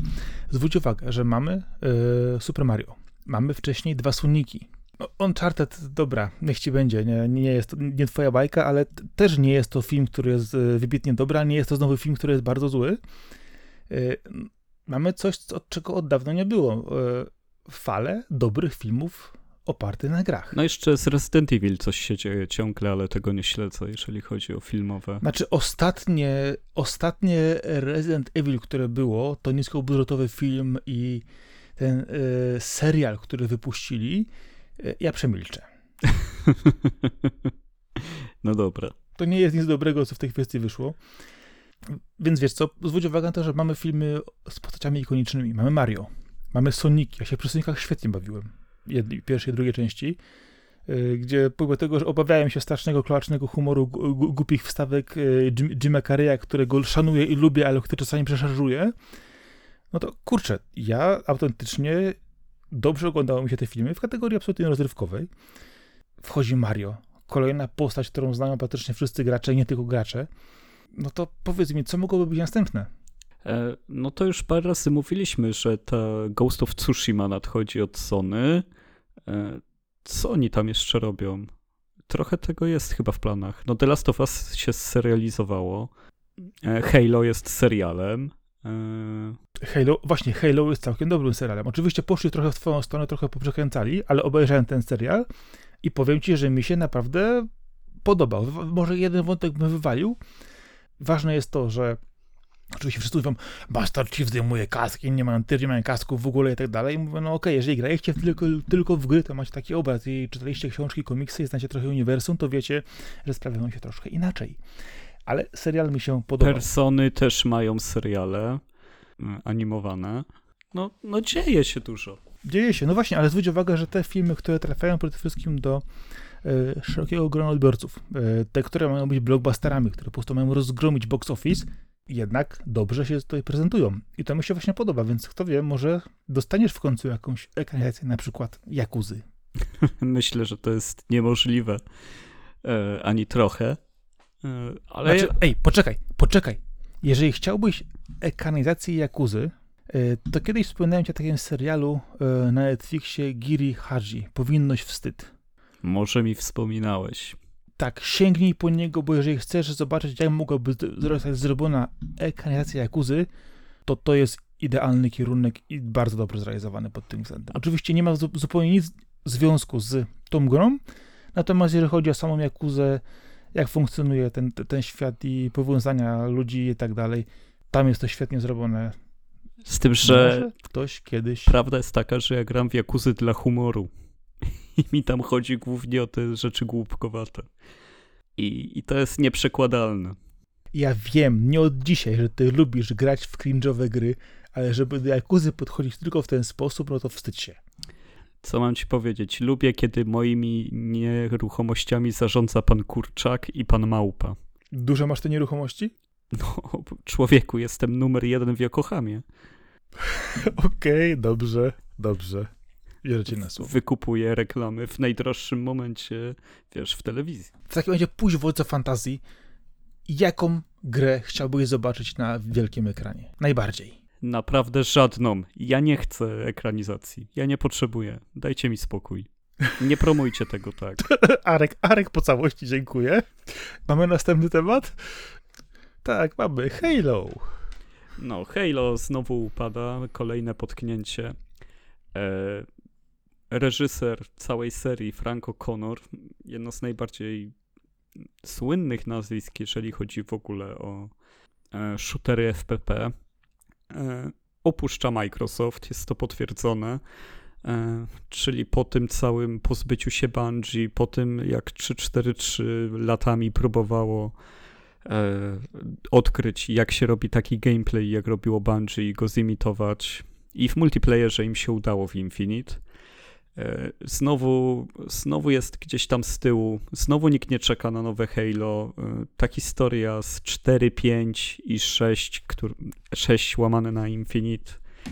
Zwróć uwagę, że mamy e, Super Mario. Mamy wcześniej dwa Soniki. No, Uncharted, dobra, niech ci będzie, nie, nie jest to nie twoja bajka, ale też nie jest to film, który jest e, wybitnie dobry, nie jest to znowu film, który jest bardzo zły. E, mamy coś, co- od czego od dawna nie było. E, falę dobrych filmów opartych na grach. No jeszcze z Resident Evil coś się dzieje ciągle, ale tego nie śledzę, jeżeli chodzi o filmowe. Znaczy ostatnie, ostatnie Resident Evil, które było, to niskobudżetowy film i ten serial, który wypuścili, ja przemilczę. *laughs* No dobra. To nie jest nic dobrego, co w tej kwestii wyszło. Więc wiesz co, zwróć uwagę na to, że mamy filmy z postaciami ikonicznymi. Mamy Mario, mamy Soniki. Ja się przy Sonikach świetnie bawiłem. Jednej, pierwszej, drugiej części. y, Gdzie pomimo tego, że obawiałem się strasznego, kloacznego humoru, głupich wstawek y, Jim, Jima Carreya, którego szanuję i lubię, ale który czasami przeszarżuje, no to kurczę, ja autentycznie dobrze oglądało mi się te filmy w kategorii absolutnie rozrywkowej. Wchodzi Mario, kolejna postać, którą znają praktycznie wszyscy gracze, nie tylko gracze, no to powiedz mi, co mogłoby być następne? E, No to już parę razy mówiliśmy, że ta Ghost of Tsushima nadchodzi od Sony. E, Co oni tam jeszcze robią? Trochę tego jest chyba w planach. No The Last of Us się serializowało. E, Halo jest serialem. E, Halo, właśnie, Halo jest całkiem dobrym serialem. Oczywiście poszli trochę w twoją stronę, trochę poprzekręcali, ale obejrzałem ten serial i powiem ci, że mi się naprawdę podobał. Może jeden wątek bym wywalił. Ważne jest to, że oczywiście wszyscy mówią, Master Chief zdejmuje kaski, nie mają tyr, nie mają kasków w ogóle i tak dalej. Mówię, no okej, jeżeli graliście tylko, tylko w gry, to macie taki obraz i czytaliście książki, komiksy i znacie trochę uniwersum, to wiecie, że sprawiają się troszkę inaczej. Ale serial mi się podobał. Persony też mają seriale e, animowane. No, no dzieje się dużo. Dzieje się, no właśnie, ale zwróć uwagę, że te filmy, które trafiają przede wszystkim do e, szerokiego grona odbiorców, e, te, które mają być blockbusterami, które po prostu mają rozgromić box office, jednak dobrze się tutaj prezentują. I to mi się właśnie podoba, więc kto wie, może dostaniesz w końcu jakąś ekranizację, na przykład Jakuzy. *laughs* Myślę, że to jest niemożliwe. E, ani trochę. E, ale Znaczy, ej, poczekaj, poczekaj. Jeżeli chciałbyś ekranizację Jakuzy, e, to kiedyś wspominałem ci o takim serialu e, na Netflixie Giri Haji, Powinność Wstyd. może mi wspominałeś. Tak, sięgnij po niego, bo jeżeli chcesz zobaczyć, jak mogłaby zostać zrobiona ekranizacja Jakuzy, to to jest idealny kierunek i bardzo dobrze zrealizowany pod tym względem. Oczywiście nie ma zu- zupełnie nic w związku z tą grą, natomiast jeżeli chodzi o samą Jakuzę, jak funkcjonuje ten, ten świat i powiązania ludzi i tak dalej, tam jest to świetnie zrobione. Z tym, że Może ktoś kiedyś... prawda jest taka, że ja gram w Jakuzy dla humoru. *laughs* I mi tam chodzi głównie o te rzeczy głupkowate. I, I to jest nieprzekładalne. Ja wiem, nie od dzisiaj, że ty lubisz grać w cringe'owe gry, ale żeby do Jakuzy podchodzić tylko w ten sposób, no to wstydź się. Co mam ci powiedzieć? Lubię, kiedy moimi nieruchomościami zarządza pan Kurczak i pan Małpa. Duże masz te nieruchomości? No, człowieku, jestem numer jeden w Yokohamie. *laughs* Okej, dobrze, dobrze. Wierzę ci na słowo. Wykupuję reklamy w najdroższym momencie, wiesz, w telewizji. W takim razie pójdź w Wodze Fantazji. Jaką grę chciałbyś zobaczyć na wielkim ekranie? Najbardziej. Naprawdę żadną. Ja nie chcę ekranizacji. Ja nie potrzebuję. Dajcie mi spokój. Nie promujcie tego tak. *laughs* Arek, Arek po całości, dziękuję. Mamy następny temat? Tak, mamy. Halo. No, Halo znowu upada. Kolejne potknięcie. E, reżyser całej serii, Frank O'Connor, jedno z najbardziej słynnych nazwisk, jeżeli chodzi w ogóle o e, shootery FPP, opuszcza Microsoft, jest to potwierdzone. E, czyli po tym całym pozbyciu się Bungie, po tym jak 343 latami próbowało e, odkryć, jak się robi taki gameplay, jak robiło Bungie i go zimitować. I w multiplayerze im się udało w Infinite. E, znowu, znowu jest gdzieś tam z tyłu, znowu nikt nie czeka na nowe Halo. E, ta historia z 4, 5 i 6, który, 6 łamane na Infinite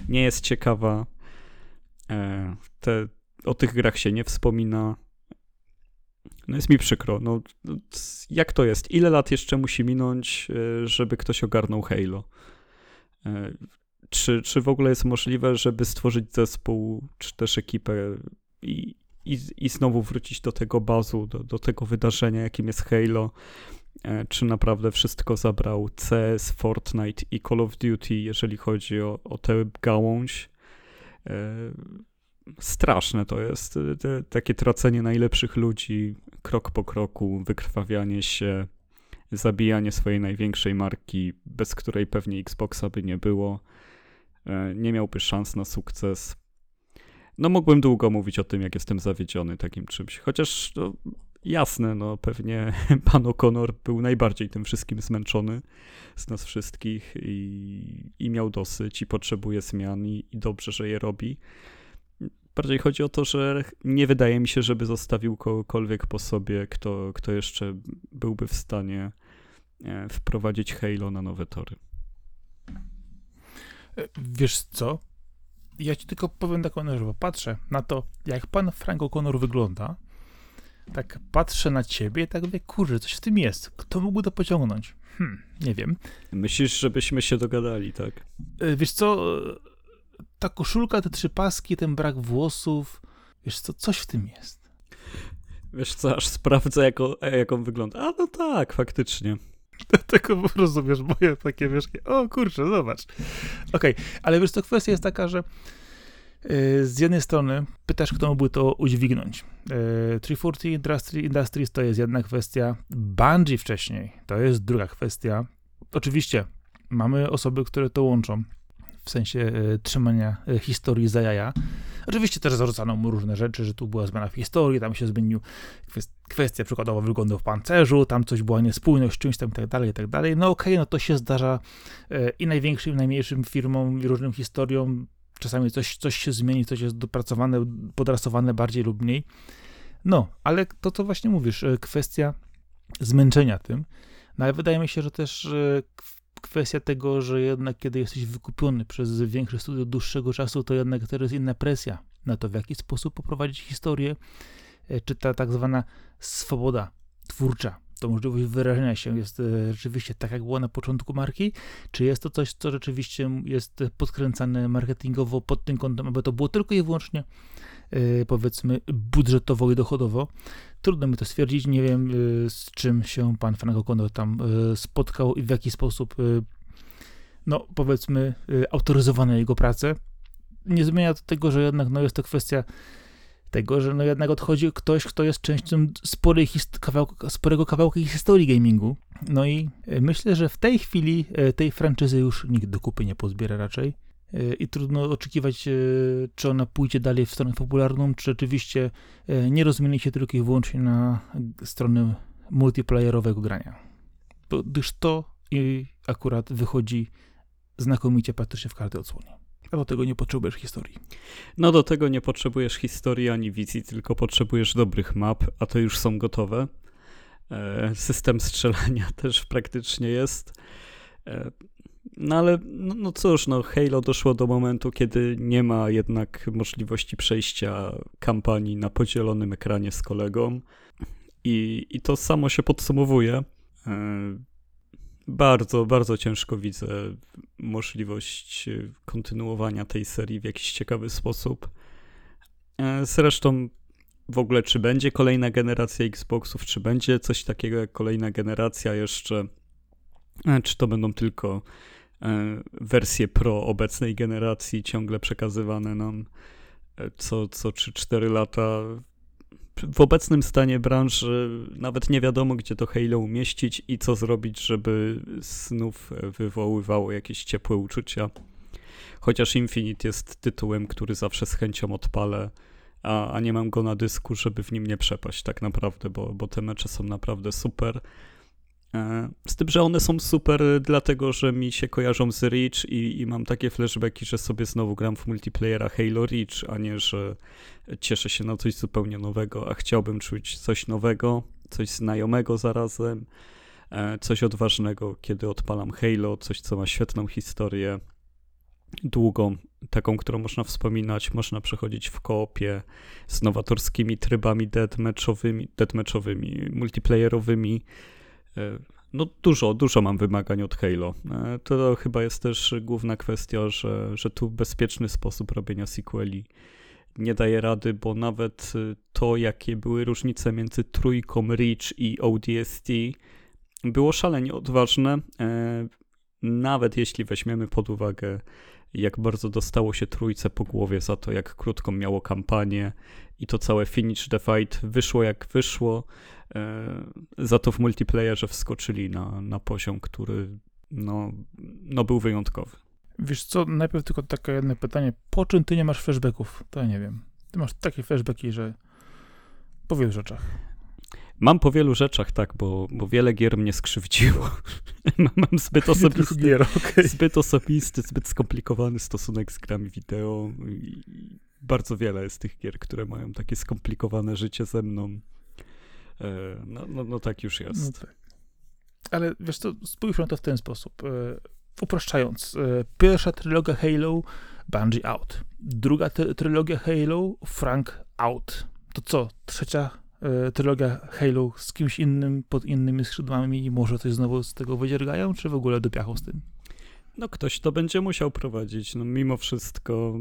nie jest ciekawa. E, te, o tych grach się nie wspomina. No jest mi przykro. No, jak to jest? Ile lat jeszcze musi minąć, żeby ktoś ogarnął Halo? Czy, czy w ogóle jest możliwe, żeby stworzyć zespół, czy też ekipę i, i, i znowu wrócić do tego bazu, do, do tego wydarzenia, jakim jest Halo? E, czy naprawdę wszystko zabrał CS, Fortnite i Call of Duty, jeżeli chodzi o, o tę gałąź? E, straszne to jest. Te, takie tracenie najlepszych ludzi krok po kroku, wykrwawianie się, zabijanie swojej największej marki, bez której pewnie Xboxa by nie było. E, nie miałby szans na sukces. No mógłbym długo mówić o tym, jak jestem zawiedziony takim czymś. Chociaż no, jasne, no pewnie *laughs* pan O'Connor był najbardziej tym wszystkim zmęczony z nas wszystkich i, i miał dosyć i potrzebuje zmian i, i dobrze, że je robi. Bardziej chodzi o to, że nie wydaje mi się, żeby zostawił kogokolwiek po sobie, kto, kto jeszcze byłby w stanie e, wprowadzić Halo na nowe tory. Wiesz co? Ja ci tylko powiem taką rzecz, bo patrzę na to, jak pan Frank O'Connor wygląda, tak patrzę na ciebie i tak mówię, kurczę, coś w tym jest. Kto mógłby to pociągnąć? Hmm, nie wiem. Myślisz, żebyśmy się dogadali, tak? E, wiesz co, ta koszulka, te trzy paski, ten brak włosów, wiesz co, coś w tym jest. Wiesz co, aż sprawdzę, jak, on, jak on wygląda. A no tak, faktycznie. *laughs* Tego rozumiesz, moje takie wiesz, o kurczę, zobacz. Okej, okay, ale wiesz, to kwestia jest taka, że yy, z jednej strony pytasz, kto mógłby to udźwignąć. Yy, 340 Industry, Industries to jest jedna kwestia, Bungie wcześniej to jest druga kwestia. Oczywiście mamy osoby, które to łączą w sensie y, trzymania y, historii za jaja. Oczywiście też zarzucano mu różne rzeczy, że tu była zmiana w historii, tam się zmienił kwestia przykładowo wyglądu w pancerzu, tam coś była niespójność z czymś tam i tak dalej, i tak dalej. No okej, okay, no to się zdarza y, i największym, i najmniejszym firmom, i różnym historiom. Czasami coś, coś się zmieni, coś jest dopracowane, podrasowane bardziej lub mniej. No, ale to, co właśnie mówisz, kwestia zmęczenia tym. No ale wydaje mi się, że też kwestia tego, że jednak kiedy jesteś wykupiony przez większe studio dłuższego czasu, to jednak teraz inna presja na to, w jaki sposób poprowadzić historię, e, czy ta tak zwana swoboda twórcza, to możliwość wyrażenia się jest e, rzeczywiście tak, jak było na początku marki, czy jest to coś, co rzeczywiście jest podkręcane marketingowo pod tym kątem, aby to było tylko i wyłącznie e, powiedzmy budżetowo i dochodowo. Trudno mi to stwierdzić, nie wiem y, z czym się pan Frank O'Connor tam y, spotkał i w jaki sposób, y, no powiedzmy, autoryzowane jego prace. Nie zmienia to tego, że jednak no, jest to kwestia tego, że no jednak odchodzi ktoś, kto jest częścią sporej kawałka, sporego kawałka historii gamingu. No i myślę, że w tej chwili tej franczyzy już nikt do kupy nie pozbiera raczej i trudno oczekiwać, e, czy ona pójdzie dalej w stronę popularną, czy rzeczywiście e, nie rozmieni się tylko i wyłącznie na stronę multiplayerowego grania. Gdyż to i akurat wychodzi znakomicie praktycznie w każdej odsłonie. A do tego nie potrzebujesz historii. No do tego nie potrzebujesz historii ani wizji, tylko potrzebujesz dobrych map, a to już są gotowe. E, system strzelania *laughs* też praktycznie jest. No ale no, no cóż, no Halo doszło do momentu, kiedy nie ma jednak możliwości przejścia kampanii na podzielonym ekranie z kolegą i, i to samo się podsumowuje. E, bardzo, bardzo ciężko widzę możliwość kontynuowania tej serii w jakiś ciekawy sposób. E, zresztą w ogóle, czy będzie kolejna generacja Xboxów, czy będzie coś takiego jak kolejna generacja jeszcze, e, czy to będą tylko wersje pro obecnej generacji ciągle przekazywane nam co, co 3-4 lata. W obecnym stanie branży nawet nie wiadomo, gdzie to Halo umieścić i co zrobić, żeby znów wywoływało jakieś ciepłe uczucia. Chociaż Infinite jest tytułem, który zawsze z chęcią odpalę a, a nie mam go na dysku, żeby w nim nie przepaść tak naprawdę, bo, bo te mecze są naprawdę super. E, z tym, że one są super, dlatego że mi się kojarzą z Reach i, i, mam takie flashbacki, że sobie znowu gram w multiplayera Halo Reach, a nie, że cieszę się na coś zupełnie nowego, a chciałbym czuć coś nowego, coś znajomego zarazem, e, coś odważnego, kiedy odpalam Halo, coś, co ma świetną historię, długą, taką, którą można wspominać, można przechodzić w koopie z nowatorskimi trybami deathmatchowymi, deathmatchowymi multiplayerowymi. E, no dużo, dużo mam wymagań od Halo. E, to chyba jest też główna kwestia, że, że tu bezpieczny sposób robienia sequeli nie daje rady, bo nawet to, jakie były różnice między trójką Reach i ODST, było szalenie odważne. E, nawet jeśli weźmiemy pod uwagę jak bardzo dostało się trójce po głowie za to, jak krótką miało kampanię i to całe Finish the Fight wyszło jak wyszło. E, za to w multiplayerze wskoczyli na, na poziom, który no, no był wyjątkowy. Wiesz co, najpierw tylko takie jedno pytanie. Po czym ty nie masz flashbacków? To ja nie wiem. Ty masz takie flashbacki, że po wielu rzeczach. Mam po wielu rzeczach, tak, bo, bo wiele gier mnie skrzywdziło. *laughs* Mam zbyt osobisty, gier, okay. zbyt osobisty, zbyt skomplikowany stosunek z grami wideo i bardzo wiele jest tych gier, które mają takie skomplikowane życie ze mną. E, no, no, no tak już jest. No tak. Ale wiesz co, spójrz na to w ten sposób. E, upraszczając, e, pierwsza trylogia Halo, Bungie out. Druga trylogia Halo, Frank out. To co, trzecia trylogia Halo z kimś innym, pod innymi skrzydłami i może coś znowu z tego wydziergają, czy w ogóle do piachu z tym? No ktoś to będzie musiał prowadzić. No mimo wszystko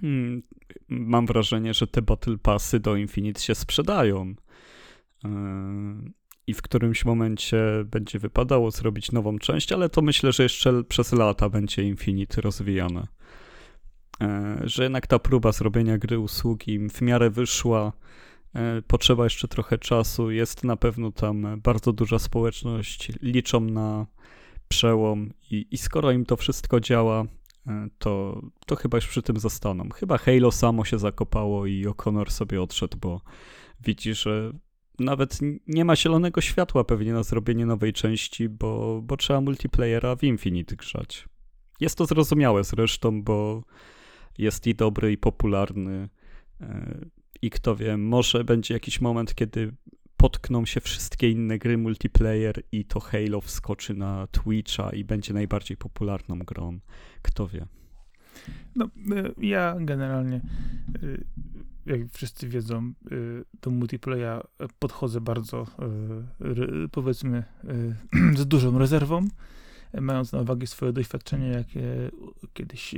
hmm, mam wrażenie, że te Battle Passy do Infinite się sprzedają. I w którymś momencie będzie wypadało zrobić nową część, ale to myślę, że jeszcze przez lata będzie Infinite rozwijane. Yy, że jednak ta próba zrobienia gry usługi w miarę wyszła, E, potrzeba jeszcze trochę czasu. Jest na pewno tam bardzo duża społeczność, liczą na przełom i, i skoro im to wszystko działa, e, to, to chyba już przy tym zostaną. Chyba Halo samo się zakopało i O'Connor sobie odszedł, bo widzi, że nawet nie ma zielonego światła pewnie na zrobienie nowej części, bo, bo trzeba multiplayera w Infinite grzać. Jest to zrozumiałe zresztą, bo jest i dobry, i popularny. E, i kto wie, może będzie jakiś moment, kiedy potkną się wszystkie inne gry multiplayer i to Halo wskoczy na Twitcha i będzie najbardziej popularną grą. Kto wie. No, e, ja generalnie, e, jak wszyscy wiedzą, e, do multiplayera podchodzę bardzo, powiedzmy, *clears throat* z dużą rezerwą mając na uwadze swoje doświadczenie, jakie kiedyś,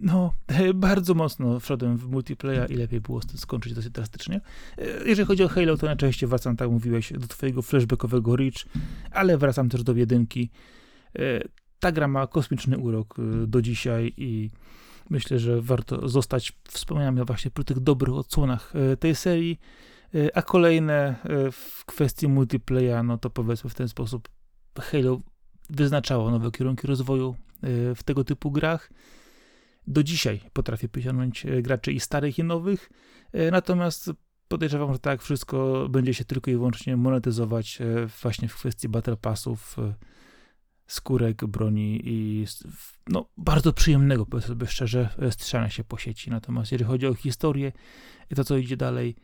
no, *laughs* bardzo mocno wszedłem w multiplayer i lepiej było z tym skończyć dosyć drastycznie. Jeżeli chodzi o Halo, to najczęściej wracam, tak mówiłeś, do twojego flashbackowego Reach, ale wracam też do jedynki. Ta gra ma kosmiczny urok do dzisiaj i myślę, że warto zostać. Wspomnianym właśnie przy tych dobrych odsłonach tej serii, a kolejne w kwestii multiplayer, no to powiedzmy w ten sposób. Halo wyznaczało nowe kierunki rozwoju e, w tego typu grach. Do dzisiaj potrafię pociągnąć e, graczy i starych, i nowych, e, natomiast podejrzewam, że tak wszystko będzie się tylko i wyłącznie monetyzować właśnie w kwestii battle passów, skórek, broni i no, bardzo przyjemnego, powiedzmy sobie szczerze, strzelania się po sieci. Natomiast jeżeli chodzi o historię i to, co idzie dalej,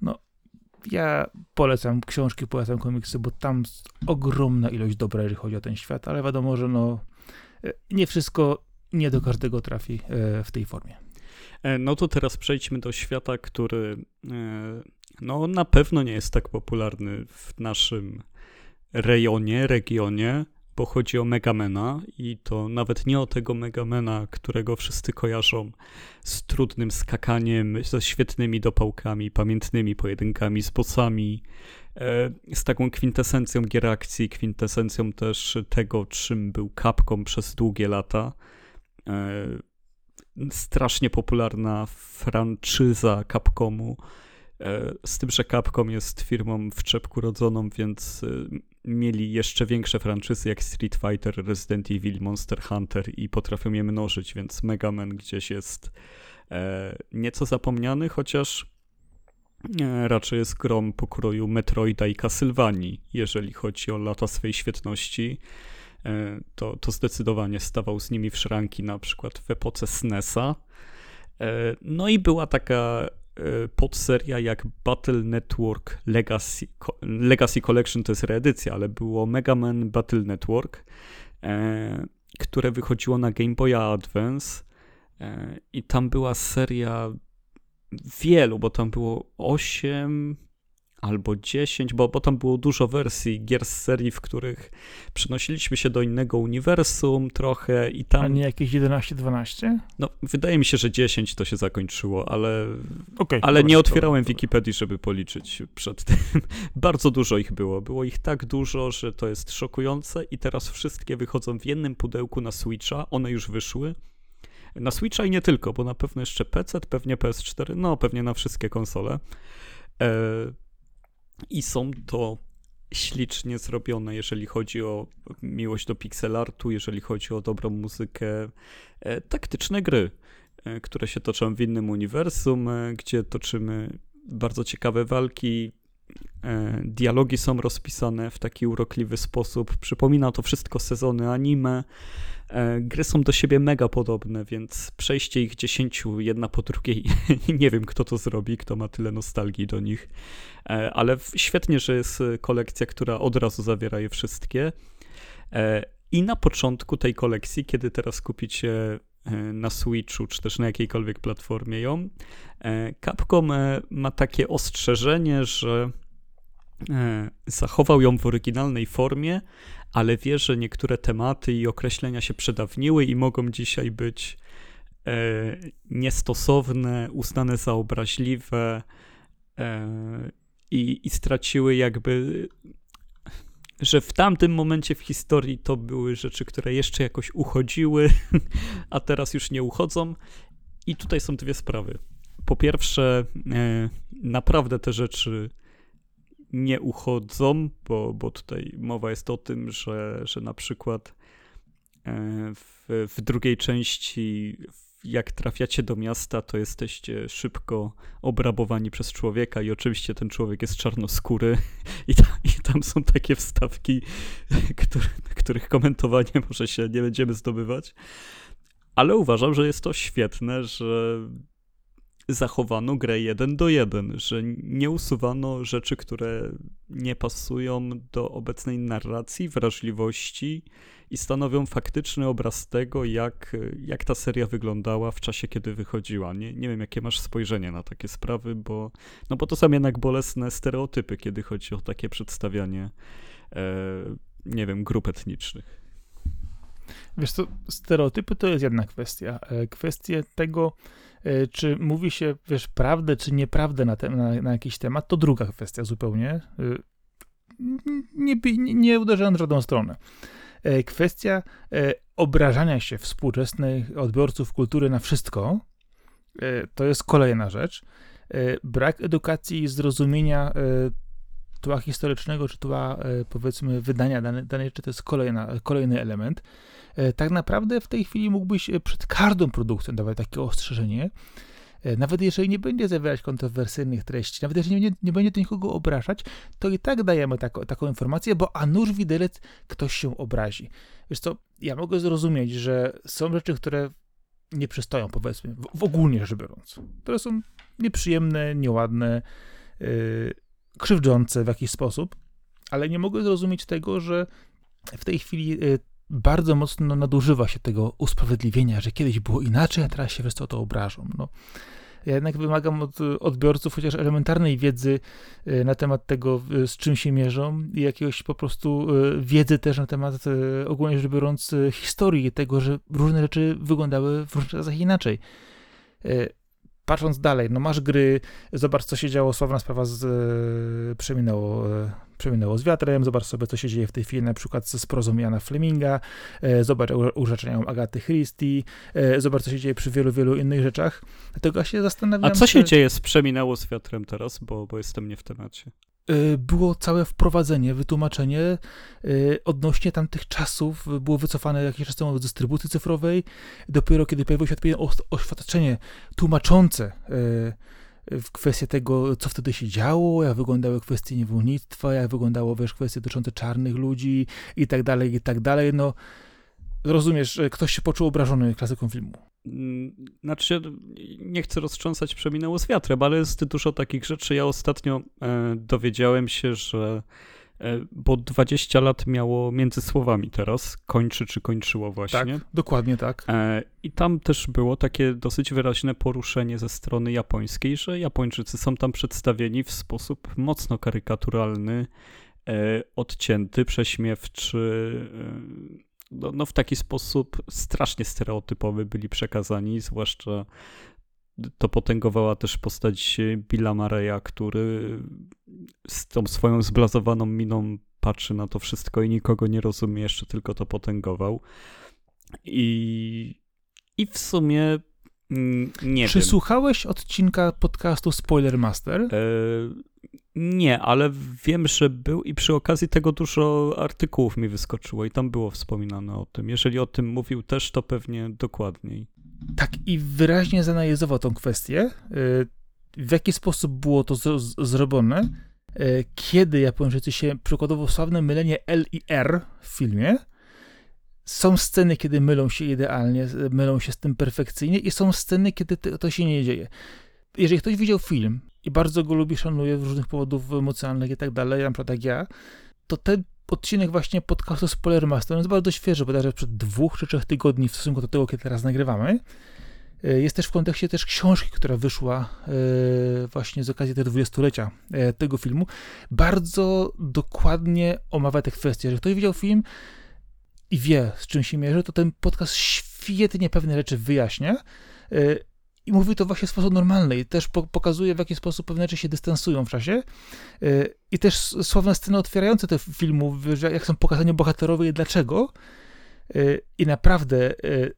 no ja polecam książki, polecam komiksy, bo tam ogromna ilość dobra, jeżeli chodzi o ten świat, ale wiadomo, że no, e, nie wszystko, nie do każdego trafi e, w tej formie. E, no to teraz przejdźmy do świata, który no, na pewno nie jest tak popularny w naszym rejonie, regionie, bo chodzi o Megamena i to nawet nie o tego Megamena, którego wszyscy kojarzą z trudnym skakaniem, ze świetnymi dopałkami, pamiętnymi pojedynkami z bossami, e, z taką kwintesencją gier akcji, kwintesencją też tego, czym był Capcom przez długie lata. E, strasznie popularna franczyza Capcomu, e, z tym, że Capcom jest firmą w czepku rodzoną, więc mieli jeszcze większe franczyzy jak Street Fighter, Resident Evil, Monster Hunter i potrafią je mnożyć, więc Mega Man gdzieś jest e, nieco zapomniany, chociaż e, raczej jest grom pokroju Metroida i Castlevanii, jeżeli chodzi o lata swej świetności. E, to, to zdecydowanie stawał z nimi w szranki, na przykład w epoce SNESa. E, no i była taka podseria jak Battle Network Legacy, Legacy Collection to jest reedycja, ale było Mega Man Battle Network, e, które wychodziło na Game Boy Advance e, i tam była seria wielu, bo tam było 8 albo 10, bo, tam było dużo wersji gier z serii, w których przenosiliśmy się do innego uniwersum trochę i tam... A nie jakieś 11-12? No, wydaje mi się, że 10 to się zakończyło, ale, okay, ale nie otwierałem to, Wikipedii, żeby policzyć przed tym. *laughs* Bardzo dużo ich było. Było ich tak dużo, że to jest szokujące i teraz wszystkie wychodzą w jednym pudełku na Switcha, one już wyszły. Na Switcha i nie tylko, bo na pewno jeszcze PC, pewnie PS4, no pewnie na wszystkie konsole. E i są to ślicznie zrobione, jeżeli chodzi o miłość do pixelartu, jeżeli chodzi o dobrą muzykę, e, taktyczne gry, e, które się toczą w innym uniwersum, e, gdzie toczymy bardzo ciekawe walki. Dialogi są rozpisane w taki urokliwy sposób. Przypomina to wszystko sezony anime. E, gry są do siebie mega podobne, więc przejście ich dziesięciu jedna po drugiej, *laughs* nie wiem kto to zrobi, kto ma tyle nostalgii do nich, e, ale świetnie, że jest kolekcja, która od razu zawiera je wszystkie. E, I na początku tej kolekcji, kiedy teraz kupicie na Switchu, czy też na jakiejkolwiek platformie ją, Capcom ma takie ostrzeżenie, że zachował ją w oryginalnej formie, ale wie, że niektóre tematy i określenia się przedawniły i mogą dzisiaj być e, niestosowne, uznane za obraźliwe e, i, i straciły jakby że w tamtym momencie w historii to były rzeczy, które jeszcze jakoś uchodziły, *laughs* a teraz już nie uchodzą. I tutaj są dwie sprawy. Po pierwsze, e, naprawdę te rzeczy nie uchodzą, bo, bo tutaj mowa jest o tym, że, że na przykład e, w, w drugiej części jak trafiacie do miasta, to jesteście szybko obrabowani przez człowieka i oczywiście ten człowiek jest czarnoskóry *laughs* i, ta, i tam są takie wstawki, *laughs* które, których komentowanie może się nie będziemy zdobywać. Ale uważam, że jest to świetne, że zachowano grę jeden do jeden, że nie usuwano rzeczy, które nie pasują do obecnej narracji, wrażliwości i stanowią faktyczny obraz tego, jak, jak ta seria wyglądała w czasie, kiedy wychodziła. Nie, nie wiem, jakie masz spojrzenie na takie sprawy, bo, no bo to są jednak bolesne stereotypy, kiedy chodzi o takie przedstawianie, e, nie wiem, grup etnicznych. Wiesz co, stereotypy to jest jedna kwestia. E, kwestia tego, czy mówi się, wiesz, prawdę czy nieprawdę na, te, na, na jakiś temat, to druga kwestia zupełnie. E, nie, nie, nie uderzając w żadną stronę. E, kwestia obrażania się współczesnych odbiorców kultury na wszystko, to jest kolejna rzecz. Brak edukacji i zrozumienia tła historycznego, czy tła, powiedzmy, wydania danej, danej rzeczy, to jest kolejna, kolejny element. E, tak naprawdę w tej chwili mógłbyś e, przed każdą produkcją dawać takie ostrzeżenie, e, nawet jeżeli nie będzie zawierać kontrowersyjnych treści, nawet jeżeli nie, nie będzie to nikogo obrażać, to i tak dajemy tako, taką informację, bo a nuż widelec ktoś się obrazi. Wiesz co, ja mogę zrozumieć, że są rzeczy, które nie przystoją, powiedzmy, w, w ogólnie rzecz biorąc, które są nieprzyjemne, nieładne, yy, krzywdzące w jakiś sposób, ale nie mogę zrozumieć tego, że w tej chwili yy, bardzo mocno nadużywa się tego usprawiedliwienia, że kiedyś było inaczej, a teraz się wszyscy o to obrażą. No. Ja jednak wymagam od odbiorców chociaż elementarnej wiedzy e, na temat tego, z czym się mierzą i jakiegoś po prostu e, wiedzy też na temat, ogólnie rzecz biorąc, historii tego, że różne rzeczy wyglądały w różnych czasach inaczej patrząc dalej, no masz gry, zobacz co się działo, sławna sprawa z, e, przeminęło, e, przeminęło z wiatrem, zobacz sobie co się dzieje w tej chwili na przykład z prozą Jana Fleminga, e, zobacz urzeczeniom Agaty Christie, e, zobacz co się dzieje przy wielu, wielu innych rzeczach. Dlatego ja się zastanawiam... A co się dzieje z Przeminęło z wiatrem teraz, bo, bo jestem nie w temacie? Y, było całe wprowadzenie, wytłumaczenie y, odnośnie tamtych czasów. Było wycofane jakiś czas temu z dystrybucji cyfrowej. Dopiero kiedy pojawiło się oświadczenie tłumaczące y, w kwestii tego, co wtedy się działo, jak wyglądały kwestie niewolnictwa, jak wyglądało, wiesz, kwestie dotyczące czarnych ludzi i tak dalej, i tak dalej, no rozumiesz, ktoś się poczuł obrażony klasyką filmu. Mm, znaczy, nie chcę roztrząsać przeminęło z wiatrem, ale jest dużo takich rzeczy. Ja ostatnio e, dowiedziałem się, że e, bo 20 lat miało między słowami teraz, kończy czy kończyło właśnie. Tak, dokładnie tak. E, I tam też było takie dosyć wyraźne poruszenie ze strony japońskiej, że Japończycy są tam przedstawieni w sposób mocno karykaturalny, odcięty, prześmiewczy, no, no w taki sposób strasznie stereotypowy byli przekazani, zwłaszcza to potęgowała też postać Billa Mareya, który z tą swoją zblazowaną miną patrzy na to wszystko i nikogo nie rozumie, jeszcze tylko to potęgował. I, i w sumie mm, nie Czy wiem. słuchałeś odcinka podcastu Spoiler Master? E, nie, ale wiem, że był i przy okazji tego dużo artykułów mi wyskoczyło i tam było wspominane o tym. Jeżeli o tym mówił też, to pewnie dokładniej. Tak, i wyraźnie zanalizował tą kwestię, y, w jaki sposób było to zrobione, y, kiedy Japończycy się, przykładowo sławne mylenie L i R w filmie, są sceny, kiedy mylą się idealnie, mylą się z tym perfekcyjnie i są sceny, kiedy to się nie dzieje. Jeżeli ktoś widział film i bardzo go lubi, szanuje z różnych powodów emocjonalnych i tak dalej, na przykład jak ja, to ten odcinek właśnie podcastu Spoilermaster jest bardzo świeży, bodajże przed dwóch czy trzech tygodni w stosunku do tego, kiedy teraz nagrywamy. E, jest też w kontekście też książki, która wyszła e, właśnie z okazji tego dwudziestolecia e, tego filmu. Bardzo dokładnie omawia te kwestie. Jeżeli ktoś widział film i wie, z czym się mierzy, to ten podcast świetnie pewne rzeczy wyjaśnia i mówi to właśnie w sposób normalny i też pokazuje, w jaki sposób pewne rzeczy się dystansują w czasie. Y, I też sławne sceny otwierające te filmu, jak są pokazani bohaterowie i dlaczego. Y, I naprawdę y,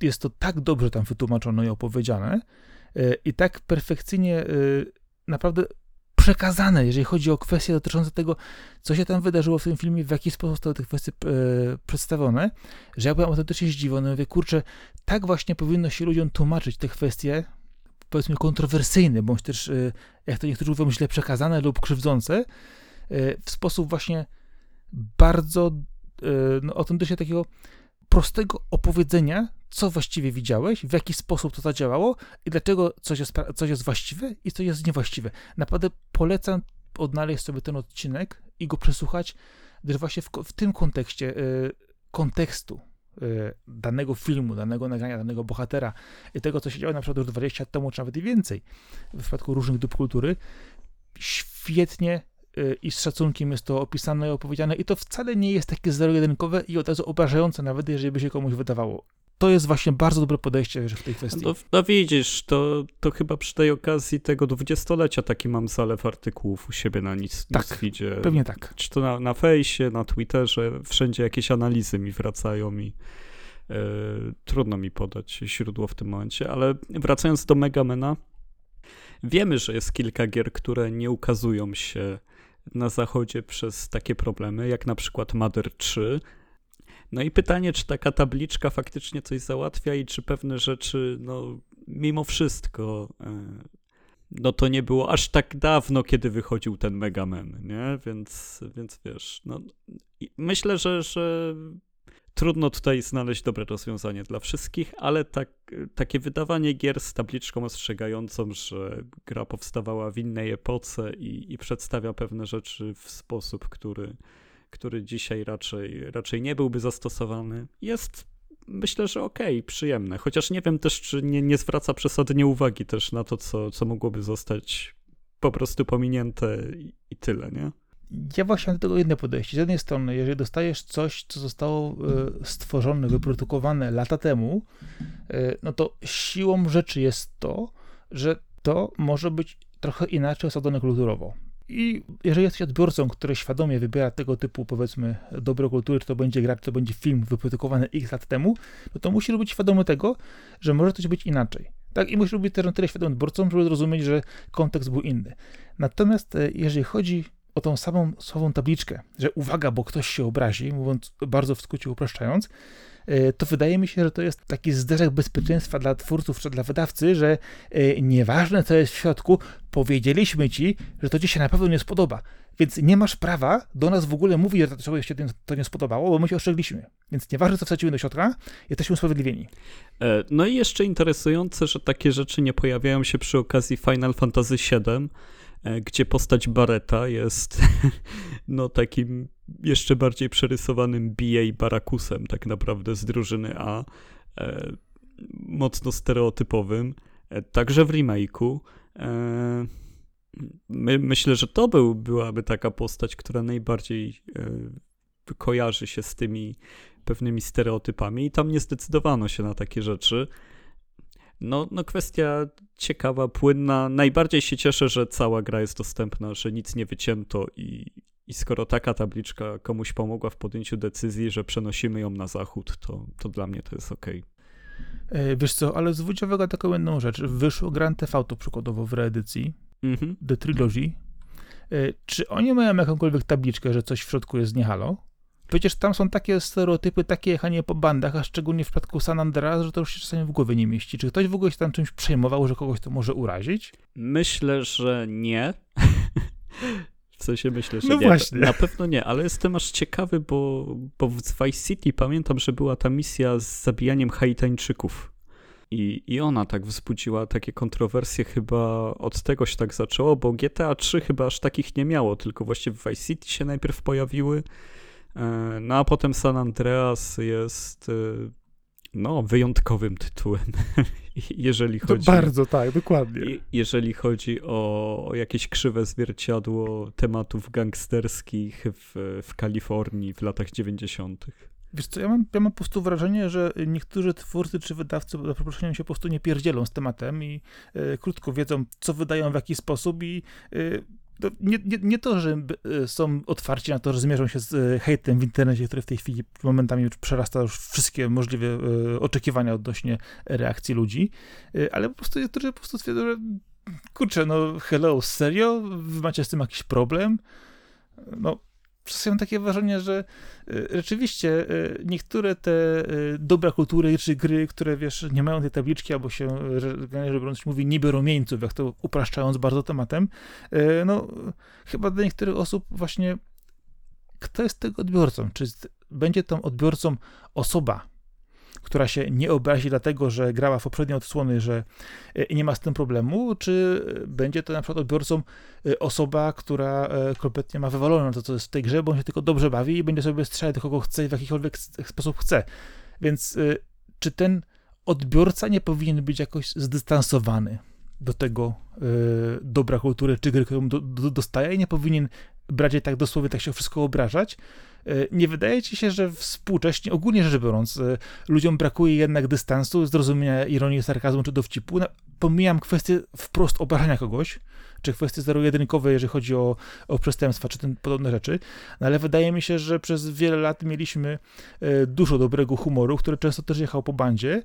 jest to tak dobrze tam wytłumaczone i opowiedziane i tak perfekcyjnie naprawdę przekazane, jeżeli chodzi o kwestie dotyczące tego, co się tam wydarzyło w tym filmie, w jaki sposób zostały te kwestie e, przedstawione, że ja byłem autentycznie zdziwiony. Mówię, kurczę, tak właśnie powinno się ludziom tłumaczyć te kwestie, powiedzmy, kontrowersyjne, bądź też, e, jak to niektórzy mówią, źle przekazane lub krzywdzące, e, w sposób właśnie bardzo e, no, autentycznie takiego prostego opowiedzenia, co właściwie widziałeś, w jaki sposób to zadziałało i dlaczego coś jest, coś jest właściwe i co jest niewłaściwe. Naprawdę polecam odnaleźć sobie ten odcinek i go przesłuchać, gdyż właśnie w, w tym kontekście y, kontekstu y, danego filmu, danego nagrania, danego bohatera i tego, co się działo na przykład już 20 lat temu, czy nawet i więcej, w przypadku różnych dóbr kultury, świetnie Y, i z szacunkiem jest to opisane i opowiedziane i to wcale nie jest takie zero-jedynkowe i od razu obrażające, nawet jeżeli by się komuś wydawało. To jest właśnie bardzo dobre podejście że w tej kwestii. No, no widzisz, to, to chyba przy tej okazji tego dwudziestolecia taki mam zalew artykułów u siebie na nic, tak, Newsfeedzie. pewnie tak. Czy to na, na fejsie, na Twitterze, wszędzie jakieś analizy mi wracają i e, trudno mi podać źródło w tym momencie, ale wracając do Megamena, wiemy, że jest kilka gier, które nie ukazują się na zachodzie przez takie problemy, jak na przykład Mother 3. No i pytanie, czy taka tabliczka faktycznie coś załatwia i czy pewne rzeczy, no mimo wszystko, e, no to nie było aż tak dawno, kiedy wychodził ten Mega Man, nie? Więc, więc wiesz, no myślę, że, że Trudno tutaj znaleźć dobre rozwiązanie dla wszystkich, ale tak, takie wydawanie gier z tabliczką ostrzegającą, że gra powstawała w innej epoce i, i przedstawia pewne rzeczy w sposób, który, który dzisiaj raczej, raczej nie byłby zastosowany, jest myślę, że okej, okay, przyjemne. Chociaż nie wiem też, czy nie, nie zwraca przesadnie uwagi też na to, co, co mogłoby zostać po prostu pominięte i, i tyle, nie? Ja właśnie mam do tego jedno podejście. Z jednej strony, jeżeli dostajesz coś, co zostało e, stworzone, wyprodukowane lata temu, e, no to siłą rzeczy jest to, że to może być trochę inaczej osadzone kulturowo. I jeżeli jesteś odbiorcą, który świadomie wybiera tego typu, powiedzmy, dobro kultury, czy to będzie gra, czy to będzie film wyprodukowany x lat temu, no to musi być świadomy tego, że może coś być inaczej. Tak, i musi być też na tyle świadomym odbiorcą, żeby zrozumieć, że kontekst był inny. Natomiast e, jeżeli chodzi o tą samą słową tabliczkę, że uwaga, bo ktoś się obrazi, mówiąc bardzo w skrócie upraszczając, e, to wydaje mi się, że to jest taki zderzek bezpieczeństwa dla twórców czy dla wydawcy, że e, nieważne co jest w środku, powiedzieliśmy ci, że to ci się na pewno nie spodoba. Więc nie masz prawa do nas w ogóle mówić, że to się to nie spodobało, bo my się ostrzegliśmy. Więc nieważne, co wsadzimy do środka, jesteśmy usprawiedliwieni. E, no i jeszcze interesujące, że takie rzeczy nie pojawiają się przy okazji Final Fantasy VII, gdzie postać Bareta jest *laughs* no takim jeszcze bardziej przerysowanym BA Barakusem tak naprawdę z drużyny A, e, mocno stereotypowym, e, także w remake'u. E, my, myślę, że to był, byłaby taka postać, która najbardziej e, kojarzy się z tymi pewnymi stereotypami i tam nie zdecydowano się na takie rzeczy. No, no kwestia ciekawa, płynna. Najbardziej się cieszę, że cała gra jest dostępna, że nic nie wycięto i, i skoro taka tabliczka komuś pomogła w podjęciu decyzji, że przenosimy ją na zachód, to, to dla mnie to jest ok. E, wiesz co, ale zwróć uwagę taką jedną rzecz. Wyszło Grand Theft Auto przykładowo w reedycji, mhm. The Trilogy. E, czy oni mają jakąkolwiek tabliczkę, że coś w środku jest nie halo? Przecież tam są takie stereotypy, takie jechanie po bandach, a szczególnie w przypadku San Andreas, że to już się czasami w głowie nie mieści. Czy ktoś w ogóle się tam czymś przejmował, że kogoś to może urazić? Myślę, że nie. W sensie myślę, że no nie. Właśnie. Na pewno nie, ale jestem aż ciekawy, bo, bo w Vice City pamiętam, że była ta misja z zabijaniem Haitańczyków. I, I ona tak wzbudziła takie kontrowersje, chyba od tego się tak zaczęło, bo GTA 3 chyba aż takich nie miało, tylko właśnie w Vice City się najpierw pojawiły no a potem San Andreas jest e, no, wyjątkowym tytułem, *laughs* jeżeli chodzi... To bardzo, tak, dokładnie. Jeżeli chodzi o, jakieś krzywe zwierciadło tematów gangsterskich w, w Kalifornii w latach 90. Wiesz co, ja mam, ja mam po prostu wrażenie, że niektórzy twórcy czy wydawcy, za przeproszeniem, się po prostu nie pierdzielą z tematem i y, krótko wiedzą, co wydają, w jaki sposób i y, nie, nie, nie, to, że e, są otwarci na to, że zmierzą się z e, hejtem w internecie, który w tej chwili momentami przerasta już wszystkie możliwe e, oczekiwania odnośnie reakcji ludzi, ale po prostu niektórzy po prostu stwierdzą, że kurczę, no hello, serio? Wy macie z tym jakiś problem? No, czasem mam takie wrażenie, że y, rzeczywiście y, niektóre te y, dobra kultury czy gry, które wiesz, nie mają tej tabliczki albo się, że biorąc mówi, nie biorą mieńców, jak to upraszczając bardzo tematem, no chyba dla niektórych osób właśnie kto jest tego odbiorcą? Czy będzie tą odbiorcą osoba, która się nie obrazi dlatego, że grała w poprzednie odsłony, że e, nie ma z tym problemu, czy będzie to na przykład odbiorcą e, osoba, która e, kompletnie ma wywalone to, co jest w tej grze, bo on się tylko dobrze bawi i będzie sobie strzelać kogo chce i w jakikolwiek sposób chce. Więc czy ten odbiorca nie powinien być jakoś zdystansowany do tego dobra kultury czy gry, którą do, do, dostaje i nie powinien brać jej tak dosłownie, tak się wszystko obrażać, nie wydaje ci się, że współcześnie, ogólnie rzecz biorąc, e, ludziom brakuje jednak dystansu, zrozumienia ironii, sarkazmu czy dowcipu? Pomijam kwestię wprost obrażania kogoś, czy kwestie zero-jedynkowe, jeżeli chodzi o, o przestępstwa, czy podobne rzeczy, no ale wydaje mi się, że przez wiele lat mieliśmy e, dużo dobrego humoru, który często też jechał po bandzie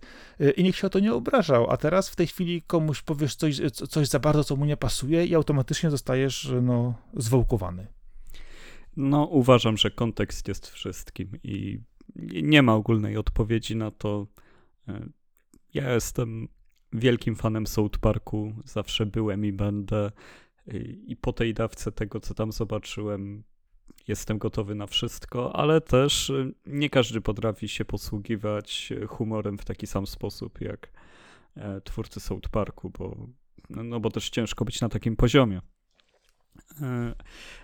i nikt się o to nie obrażał, a teraz w tej chwili komuś powiesz coś, coś za bardzo, co mu nie pasuje i automatycznie zostajesz no, zwołkowany. No, uważam, że kontekst jest wszystkim i nie ma ogólnej odpowiedzi na to. E, ja jestem wielkim fanem South Parku, zawsze byłem i będę. I po tej dawce tego, co tam zobaczyłem, jestem gotowy na wszystko, ale też e, nie każdy potrafi się posługiwać humorem w taki sam sposób jak e, twórcy South Parku, bo, no bo też ciężko być na takim poziomie. E,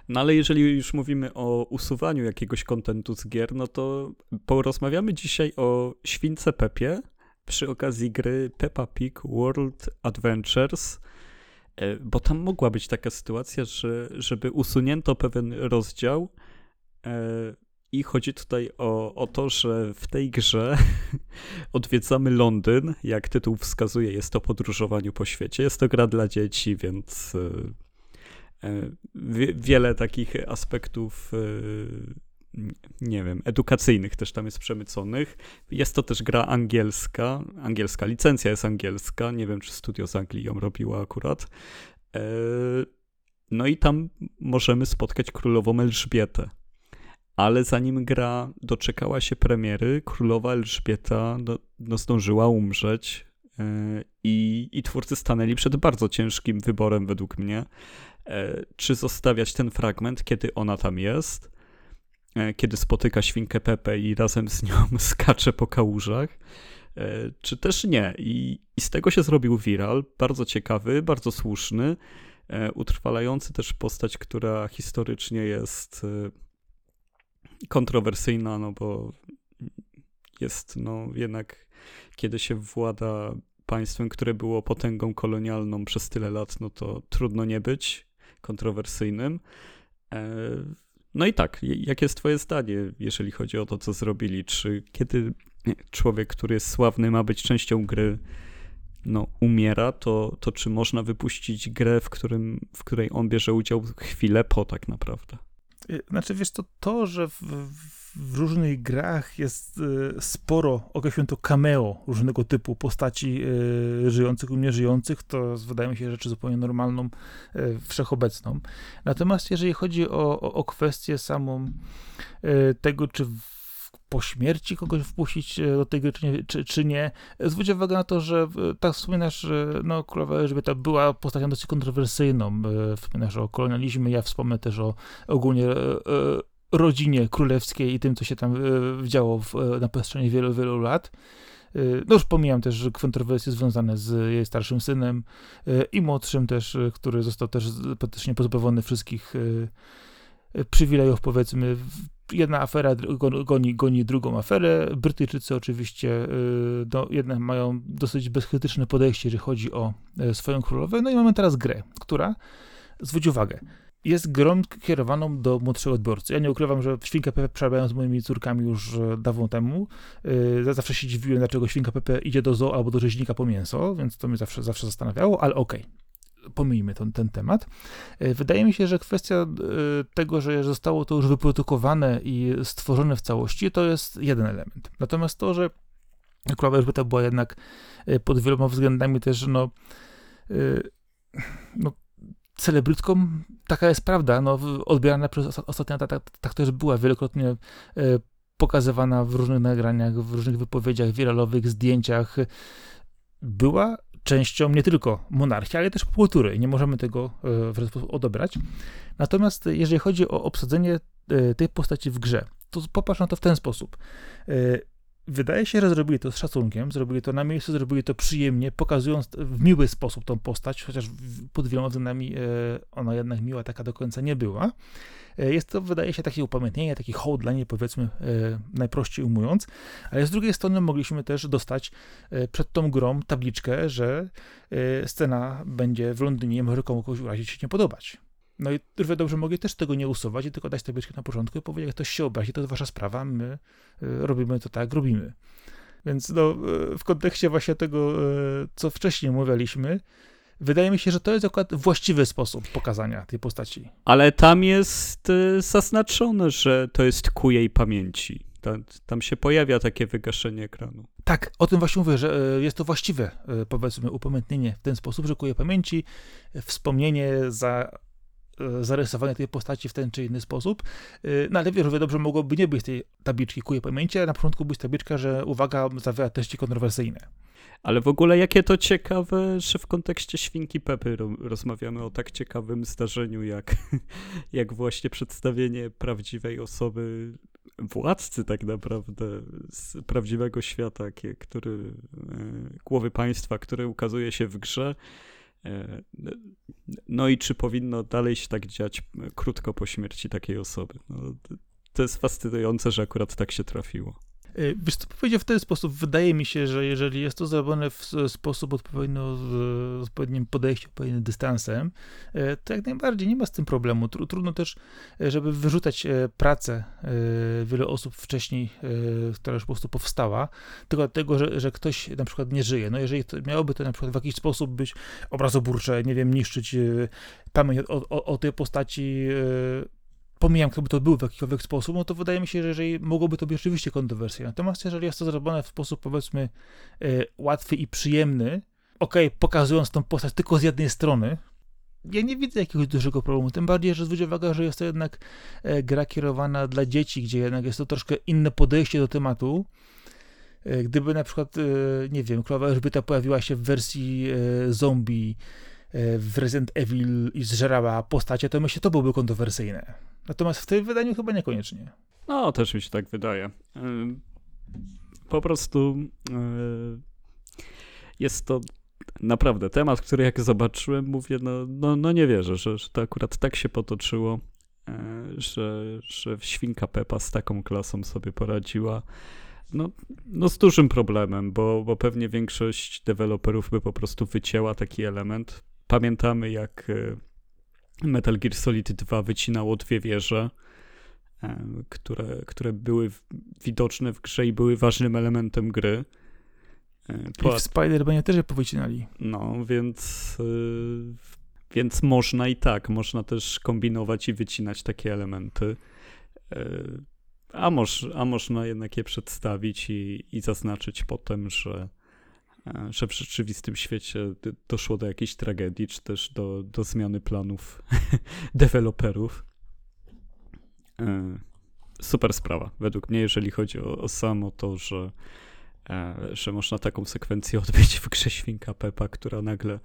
no ale jeżeli już mówimy o usuwaniu jakiegoś kontentu z gier, no to porozmawiamy dzisiaj o Śwince Pepie przy okazji gry Peppa Pig World Adventures, e, bo tam mogła być taka sytuacja, że żeby usunięto pewien rozdział e, i chodzi tutaj o, o to, że w tej grze *laughs* odwiedzamy Londyn. Jak tytuł wskazuje, jest to podróżowaniu po świecie. Jest to gra dla dzieci, więc E, wiele takich aspektów, e, nie wiem, edukacyjnych też tam jest przemyconych. Jest to też gra angielska, angielska licencja jest angielska, nie wiem czy studio z Anglii ją robiło akurat. E, no i tam możemy spotkać królową Elżbietę. Ale zanim gra doczekała się premiery, królowa Elżbieta no, no zdążyła umrzeć i, twórcy stanęli przed bardzo ciężkim wyborem według mnie czy zostawiać ten fragment, kiedy ona tam jest, e, kiedy spotyka świnkę Pepe i razem z nią *laughs* skacze po kałużach, e, czy też nie. I, I z tego się zrobił viral, bardzo ciekawy, bardzo słuszny, utrwalający też postać, która historycznie jest kontrowersyjna, no bo jest no jednak, kiedy się włada państwem, które było potęgą kolonialną przez tyle lat, no to trudno nie być kontrowersyjnym. E, no i tak, jakie jest Twoje zdanie, jeżeli chodzi o to, co zrobili? Czy kiedy człowiek, który jest sławny, ma być częścią gry, no, umiera, to, to czy można wypuścić grę, w, którym, w której on bierze udział chwilę po tak naprawdę? Y, znaczy, wiesz, to to, że w, w różnych grach jest y, sporo, określmy to cameo różnego typu postaci y, żyjących lub nieżyjących, to wydaje mi się rzeczy zupełnie normalną, wszechobecną. Natomiast jeżeli chodzi o, o, o kwestię samą tego, czy po śmierci kogoś wpuścić do tej gry, czy nie, czy, czy nie. Zwróć uwagę na to, że tak wspominasz, że no, królowa Elżbieta była postacią dosyć kontrowersyjną. Wspominasz o kolonializmie, ja wspomnę też o ogólnie rodzinie królewskiej i tym, co się tam e, działo w, na przestrzeni wielu, wielu lat. No już pomijam też kontrowersje związane z jej starszym synem i młodszym też, który został też praktycznie pozbawiony wszystkich przywilejów, powiedzmy, jedna afera goni, goni drugą aferę. Brytyjczycy oczywiście no, jednak mają dosyć bezkrytyczne podejście, jeżeli chodzi o e, swoją królowę. No i mamy teraz grę, która, zwróć uwagę, jest grą kierowaną do młodszego odbiorcy. Ja nie ukrywam, że Świnkę Pepe przerabiałem z moimi córkami już e, dawno temu. Y, zawsze się dziwiłem, dlaczego Świnka Pepe idzie do zoo albo do rzeźnika po mięso, więc to mnie zawsze, zawsze zastanawiało, ale okej. Okay pomijmy ten, ten temat. E, wydaje mi się, że kwestia e, tego, że zostało to już wyprodukowane i stworzone w całości, to jest jeden element. Natomiast to, że Elżbieta była jednak e, pod wieloma względami też, no, no celebrytką, taka jest prawda, no, odbierana przez ostatnie lata, tak, tak też była wielokrotnie pokazywana w różnych nagraniach, w różnych wypowiedziach wiralowych, zdjęciach. Była częścią nie tylko monarchii, ale też kultury nie możemy tego e, w żaden sposób odebrać. Natomiast jeżeli chodzi o obsadzenie e, tej postaci w grze, to popatrz na to w ten sposób. E, wydaje się, że zrobili to z szacunkiem, zrobili to na miejscu, zrobili to przyjemnie, pokazując w miły sposób tą postać, chociaż pod wieloma względami ona jednak miła taka do końca nie była. E, jest to, wydaje się, takie upamiętnienie, taki hołd dla niej, powiedzmy, e, najprościej umując, ale z drugiej strony mogliśmy też dostać e, przed tą grą tabliczkę, że scena będzie w Londynie, może komuś urazić się nie podobać. No i równie dobrze mogli też tego nie usuwać i tylko dać tabliczkę na początku i powiedzieć, jak ktoś się obrazi, to jest wasza sprawa, my robimy to tak, robimy. Więc no, w kontekście właśnie tego, co wcześniej mówiliśmy, Wydaje mi się, że to jest akurat właściwy sposób pokazania tej postaci. Ale tam jest zaznaczone, że to jest ku jej pamięci. Tam, tam, się pojawia takie wygaszenie ekranu. Tak, o tym właśnie mówię, że jest to właściwe, powiedzmy, upamiętnienie w ten sposób, że ku jej pamięci, wspomnienie za zarysowanie tej postaci w ten czy inny sposób. No ale dobrze mogłoby nie być tej tabliczki ku jej pamięci, a na początku być tabliczka, że uwaga, zawiera treści kontrowersyjne. Ale w ogóle jakie to ciekawe, że w kontekście Świnki Pepy rozmawiamy o tak ciekawym zdarzeniu, jak, *laughs* jak właśnie przedstawienie prawdziwej osoby, władcy tak naprawdę, z prawdziwego świata, który, e, głowy państwa, który ukazuje się w grze. E, no i czy powinno dalej się tak dziać krótko po śmierci takiej osoby? No, to jest fascynujące, że akurat tak się trafiło. E, wiesz co, powiedział w ten sposób, wydaje mi się, że jeżeli jest to zrobione w sposób odpowiednio, z odpowiednim podejściem, odpowiednim dystansem, e, to jak najbardziej nie ma z tym problemu. Trudno też, e, żeby wyrzucać pracę wiele osób wcześniej, która już po prostu powstała, tylko dlatego, że, że ktoś na przykład nie żyje. No jeżeli to, miałoby to na przykład w jakiś sposób być obrazoburcze, nie wiem, niszczyć pamięć o, o, o tej postaci pomijam, kto by to był w jakikolwiek sposób, no to wydaje mi się, że jeżeli mogłoby to być rzeczywiście kontrowersje. Natomiast jeżeli jest to zrobione w sposób, powiedzmy, y, łatwy i przyjemny, okej, okay, pokazując tą postać tylko z jednej strony, ja nie widzę jakiegoś dużego problemu. Tym bardziej, że zwróć uwagę, że jest to jednak e, gra kierowana dla dzieci, gdzie jednak jest to troszkę inne podejście do tematu. E, gdyby na przykład, e, nie wiem, Królowa Elżbieta pojawiła się w wersji zombie w Resident Evil i zżerała postacie, to myślę, to byłoby kontrowersyjne. Natomiast w tym wydaniu chyba niekoniecznie. No, też mi się tak wydaje. Po prostu jest to naprawdę temat, który jak zobaczyłem, mówię, no, no, no nie wierzę, że, że to akurat tak się potoczyło, e, że, że świnka Pepa z taką klasą sobie poradziła. No, no z dużym problemem, bo, bo pewnie większość deweloperów by po prostu wycięła taki element. Pamiętamy, jak Metal Gear Solid 2 wycinało dwie wieże, e, które, które były widoczne w grze i były ważnym elementem gry. E, po... I w Spider-Manie też je powycinali. No, więc, yy, więc można i tak, można też kombinować i wycinać takie elementy. Yy, a, moż, a można jednak je przedstawić i, i zaznaczyć potem, że E, że w rzeczywistym świecie doszło do jakiejś tragedii, czy też do, do zmiany planów *laughs* deweloperów. E, super sprawa, według mnie, jeżeli chodzi o, o samo to, że, e, że można taką sekwencję *laughs* odbyć w grze Świnka Pepa, która nagle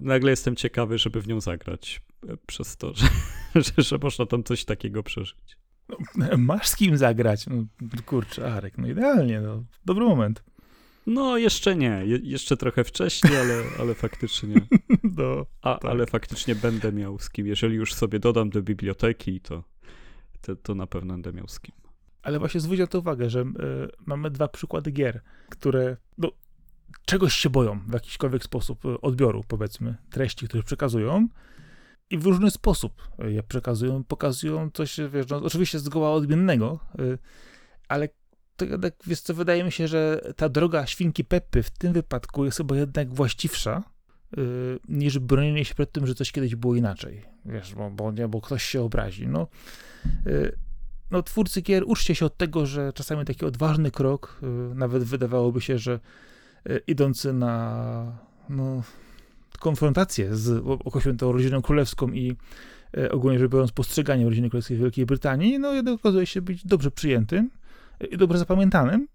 nagle jestem ciekawy, żeby w nią zagrać, przez to, że, *laughs* że, że można tam coś takiego przeżyć. No, masz z kim zagrać? No, kurczę, Arek, no idealnie, no, dobry moment. No, jeszcze nie. Je jeszcze trochę wcześniej, ale, ale faktycznie. *laughs* No, A, tak. Ale faktycznie będę miał z kim. Jeżeli już sobie dodam do biblioteki, to, to, to na pewno będę miał z kim. Ale właśnie zwróć na to uwagę, że y, mamy dwa przykłady gier, które no, czegoś się boją w jakiśkolwiek sposób e, odbioru, powiedzmy, treści, które przekazują i w różny sposób je przekazują, pokazują coś, wiesz, no, oczywiście zgoła odmiennego, y, ale to jednak, wiesz co, wydaje mi się, że ta droga świnki Peppy w tym wypadku jest chyba jednak właściwsza, yy, niż bronienie się przed tym, że coś kiedyś było inaczej, wiesz, bo, bo, nie, bo ktoś się obrazi, no. Yy, no, twórcy gier, uczcie się od tego, że czasami taki odważny krok, yy, nawet wydawałoby się, że y, idący na, no, konfrontację z określoną rodziną królewską i y, ogólnie rzecz biorąc postrzeganiem rodziny królewskiej Wielkiej Brytanii, no jednak okazuje się być dobrze przyjętym, dobrze zapamiętanym,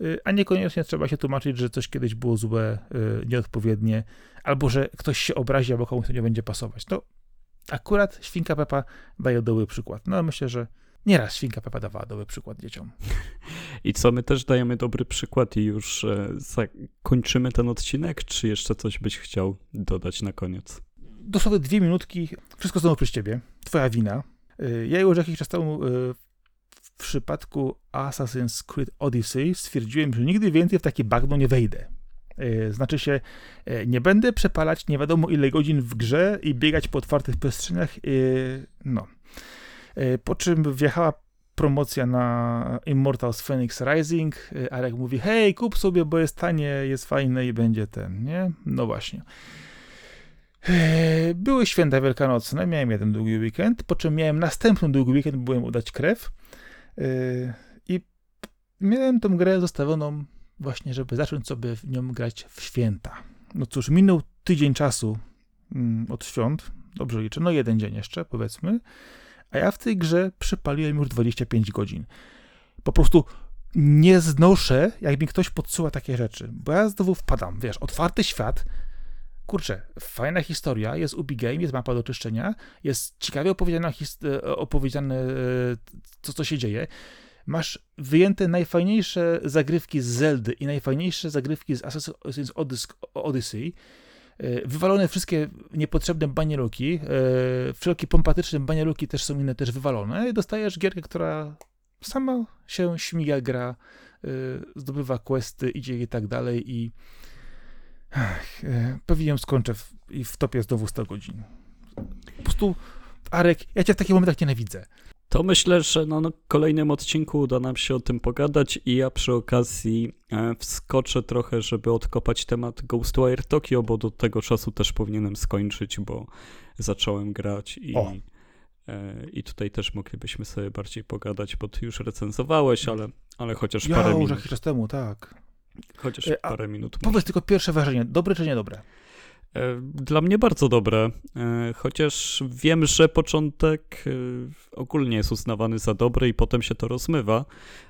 y, a niekoniecznie trzeba się tłumaczyć, że coś kiedyś było złe, y, nieodpowiednie, albo że ktoś się obrazi, albo komuś to nie będzie pasować. To akurat Świnka Pepa daje dobry przykład. No myślę, że nieraz Świnka Pepa dawała dobry przykład dzieciom. I co, my też dajemy dobry przykład i już e, zakończymy ten odcinek, czy jeszcze coś byś chciał dodać na koniec? Dosłownie dwie minutki, wszystko znowu przez ciebie, twoja wina. Y, ja już jakiś czas temu w przypadku Assassin's Creed Odyssey stwierdziłem, że nigdy więcej w takie bagno nie wejdę. E, znaczy się, e, nie będę przepalać nie wiadomo ile godzin w grze i biegać po otwartych przestrzeniach. E, no. Po czym wjechała promocja na Immortals Phoenix Rising. Arek mówi: Hej, kup sobie, bo jest tanie, jest fajne i będzie ten, nie? No właśnie. Były święta wielkanocne, miałem jeden długi weekend, po czym miałem następny długi weekend, byłem udać krew. Yy, I miałem tą grę zostawioną właśnie, żeby zacząć sobie w nią grać w święta. No cóż, minął tydzień czasu mm, od świąt, dobrze liczę, no jeden dzień jeszcze, powiedzmy, a ja w tej grze przepaliłem już 25 godzin. Po prostu nie znoszę, jak mi ktoś podsyła takie rzeczy, bo ja znowu wpadam, wiesz, otwarty świat, kurczę, fajna historia, jest Ubi Game, jest mapa do czyszczenia, jest ciekawie opowiedziane, e, opowiedziane co, co się dzieje. Masz wyjęte najfajniejsze zagrywki z Zeldy i najfajniejsze zagrywki z Assassin's Odyssey. E, wywalone wszystkie niepotrzebne banieluki, e, wszelkie pompatyczne banieluki też są inne, też wywalone. I dostajesz gierkę, która sama się śmiga, gra, zdobywa questy, idzie i tak dalej i ach, pewnie ją skończę w, i wtopię znowu 100 godzin. Po prostu, Arek, ja cię w takich momentach nienawidzę. To myślę, że na kolejnym odcinku uda nam się o tym pogadać i ja przy okazji e, wskoczę trochę, żeby odkopać temat Ghostwire Tokyo, bo do tego czasu też powinienem skończyć, bo zacząłem grać i, e, i tutaj też moglibyśmy sobie bardziej pogadać, bo ty już recenzowałeś, ale, ale chociaż ja, parę już minut. jakiś czas temu, tak. Chociaż E, parę minut. Powiedz tylko pierwsze wrażenie, dobre czy niedobre? E, Dla mnie bardzo dobre, e, chociaż wiem, że początek ogólnie jest uznawany za dobry i potem się to rozmywa,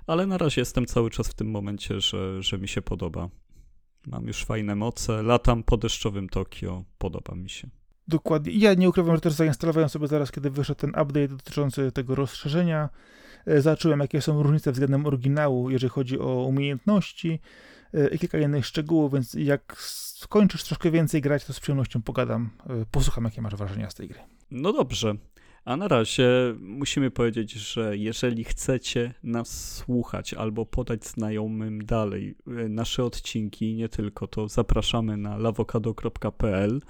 ale na razie jestem cały czas w tym momencie, że, że mi się podoba. Mam już fajne moce, latam po deszczowym Tokio, podoba mi się. Dokładnie. Ja nie ukrywam, że też zainstalowałem sobie zaraz, kiedy wyszedł ten update dotyczący tego rozszerzenia. Zobaczyłem, jakie są różnice względem oryginału, jeżeli chodzi o umiejętności i kilka innych szczegółów, więc jak skończysz troszkę więcej grać, to z przyjemnością pogadam, e, posłucham, jakie masz wrażenia z tej gry. No dobrze. A na razie musimy powiedzieć, że jeżeli chcecie nas słuchać albo podać znajomym dalej e, nasze odcinki, nie tylko, to zapraszamy na lawokado.pl.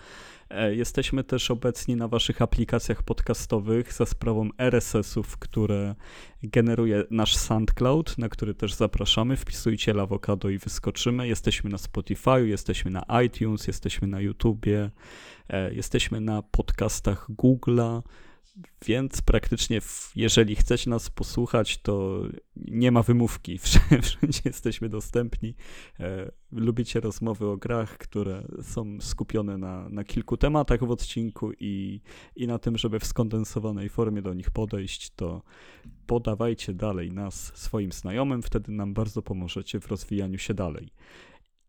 E, Jesteśmy też obecni na waszych aplikacjach podcastowych za sprawą RSS-ów, które generuje nasz SoundCloud, na który też zapraszamy. Wpisujcie Lawokado i wyskoczymy. Jesteśmy na Spotify, jesteśmy na iTunes, jesteśmy na YouTubie, e, jesteśmy na podcastach Google'a. Więc praktycznie, jeżeli chcecie nas posłuchać, to nie ma wymówki. *laughs* Wszędzie jesteśmy dostępni. E, lubicie rozmowy o grach, które są skupione na, na kilku tematach w odcinku i, i na tym, żeby w skondensowanej formie do nich podejść, to podawajcie dalej nas swoim znajomym, wtedy nam bardzo pomożecie w rozwijaniu się dalej.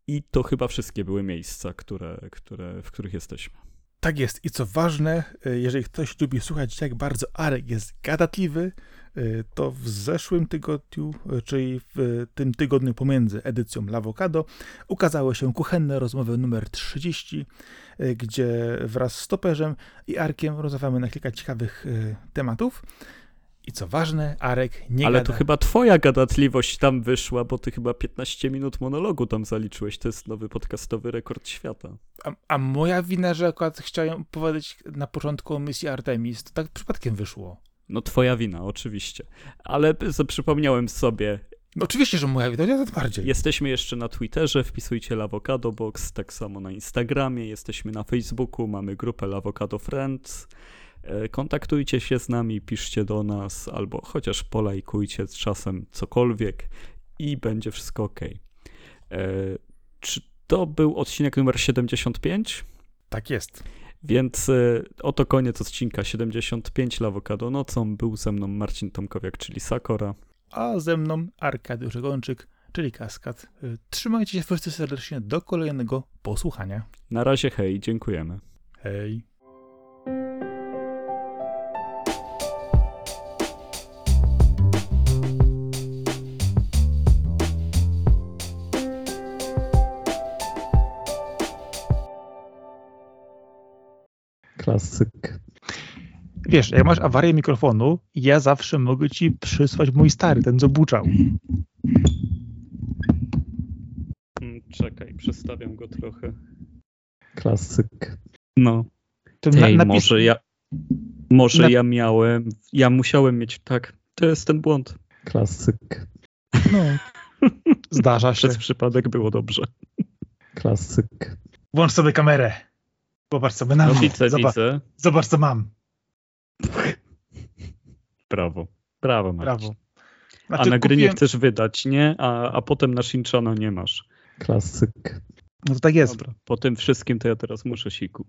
I to chyba wszystkie były miejsca, które, które, w których jesteśmy. Tak jest. I co ważne, e, jeżeli ktoś lubi słuchać, jak bardzo Arek jest gadatliwy, e, to w zeszłym tygodniu, e, czyli w tym tygodniu pomiędzy edycją Lawokado, ukazały się kuchenne rozmowy numer 30, e, gdzie wraz z stoperzem i Arkiem rozmawiamy na kilka ciekawych tematów. I co ważne, Arek nie Ale gada. to chyba twoja gadatliwość tam wyszła, bo ty chyba 15 minut monologu tam zaliczyłeś. To jest nowy podcastowy rekord świata. A, a moja wina, że akurat chciałem powiedzieć na początku o misji Artemis, to tak przypadkiem wyszło. No twoja wina, oczywiście. Ale przypomniałem sobie, No oczywiście, że moja wina, nie tym bardziej. jesteśmy jeszcze na Twitterze, wpisujcie Lawokado Box, tak samo na Instagramie, jesteśmy na Facebooku, mamy grupę Lawokado Friends. E, Kontaktujcie się z nami, piszcie do nas, albo chociaż polajkujcie z czasem cokolwiek i będzie wszystko ok. Czy to był odcinek numer 75? Tak jest. Więc e, oto koniec odcinka 75 Lawokado nocą. Był ze mną Marcin Tomkowiak, czyli Sakora. a ze mną Arkadiusz Gończyk, czyli Kaskad. Trzymajcie się wszyscy serdecznie do kolejnego posłuchania. Na razie hej, dziękujemy. Hej. Klasyk. Wiesz, jak masz awarię mikrofonu, ja zawsze mogę ci przysłać mój stary, ten co buczał. Mm, Czekaj, przestawiam go trochę. Klasyk. No. To Ej, napis- może ja. Może na- ja miałem. Ja musiałem mieć. Tak, to jest ten błąd. Klasyk. No, zdarza *laughs* się. Przez przypadek było dobrze. Klasyk. Włącz sobie kamerę. Zobacz, co my No mam. widzę, zobacz, widzę. zobacz, co mam. Brawo. Brawo, Marcin. Brawo. A Znaczy, na gry nie kupiłem- chcesz wydać, nie? A, a potem na Shinchana nie masz. Klasyk. No to tak jest. Dobra. Po tym wszystkim to ja teraz muszę siku.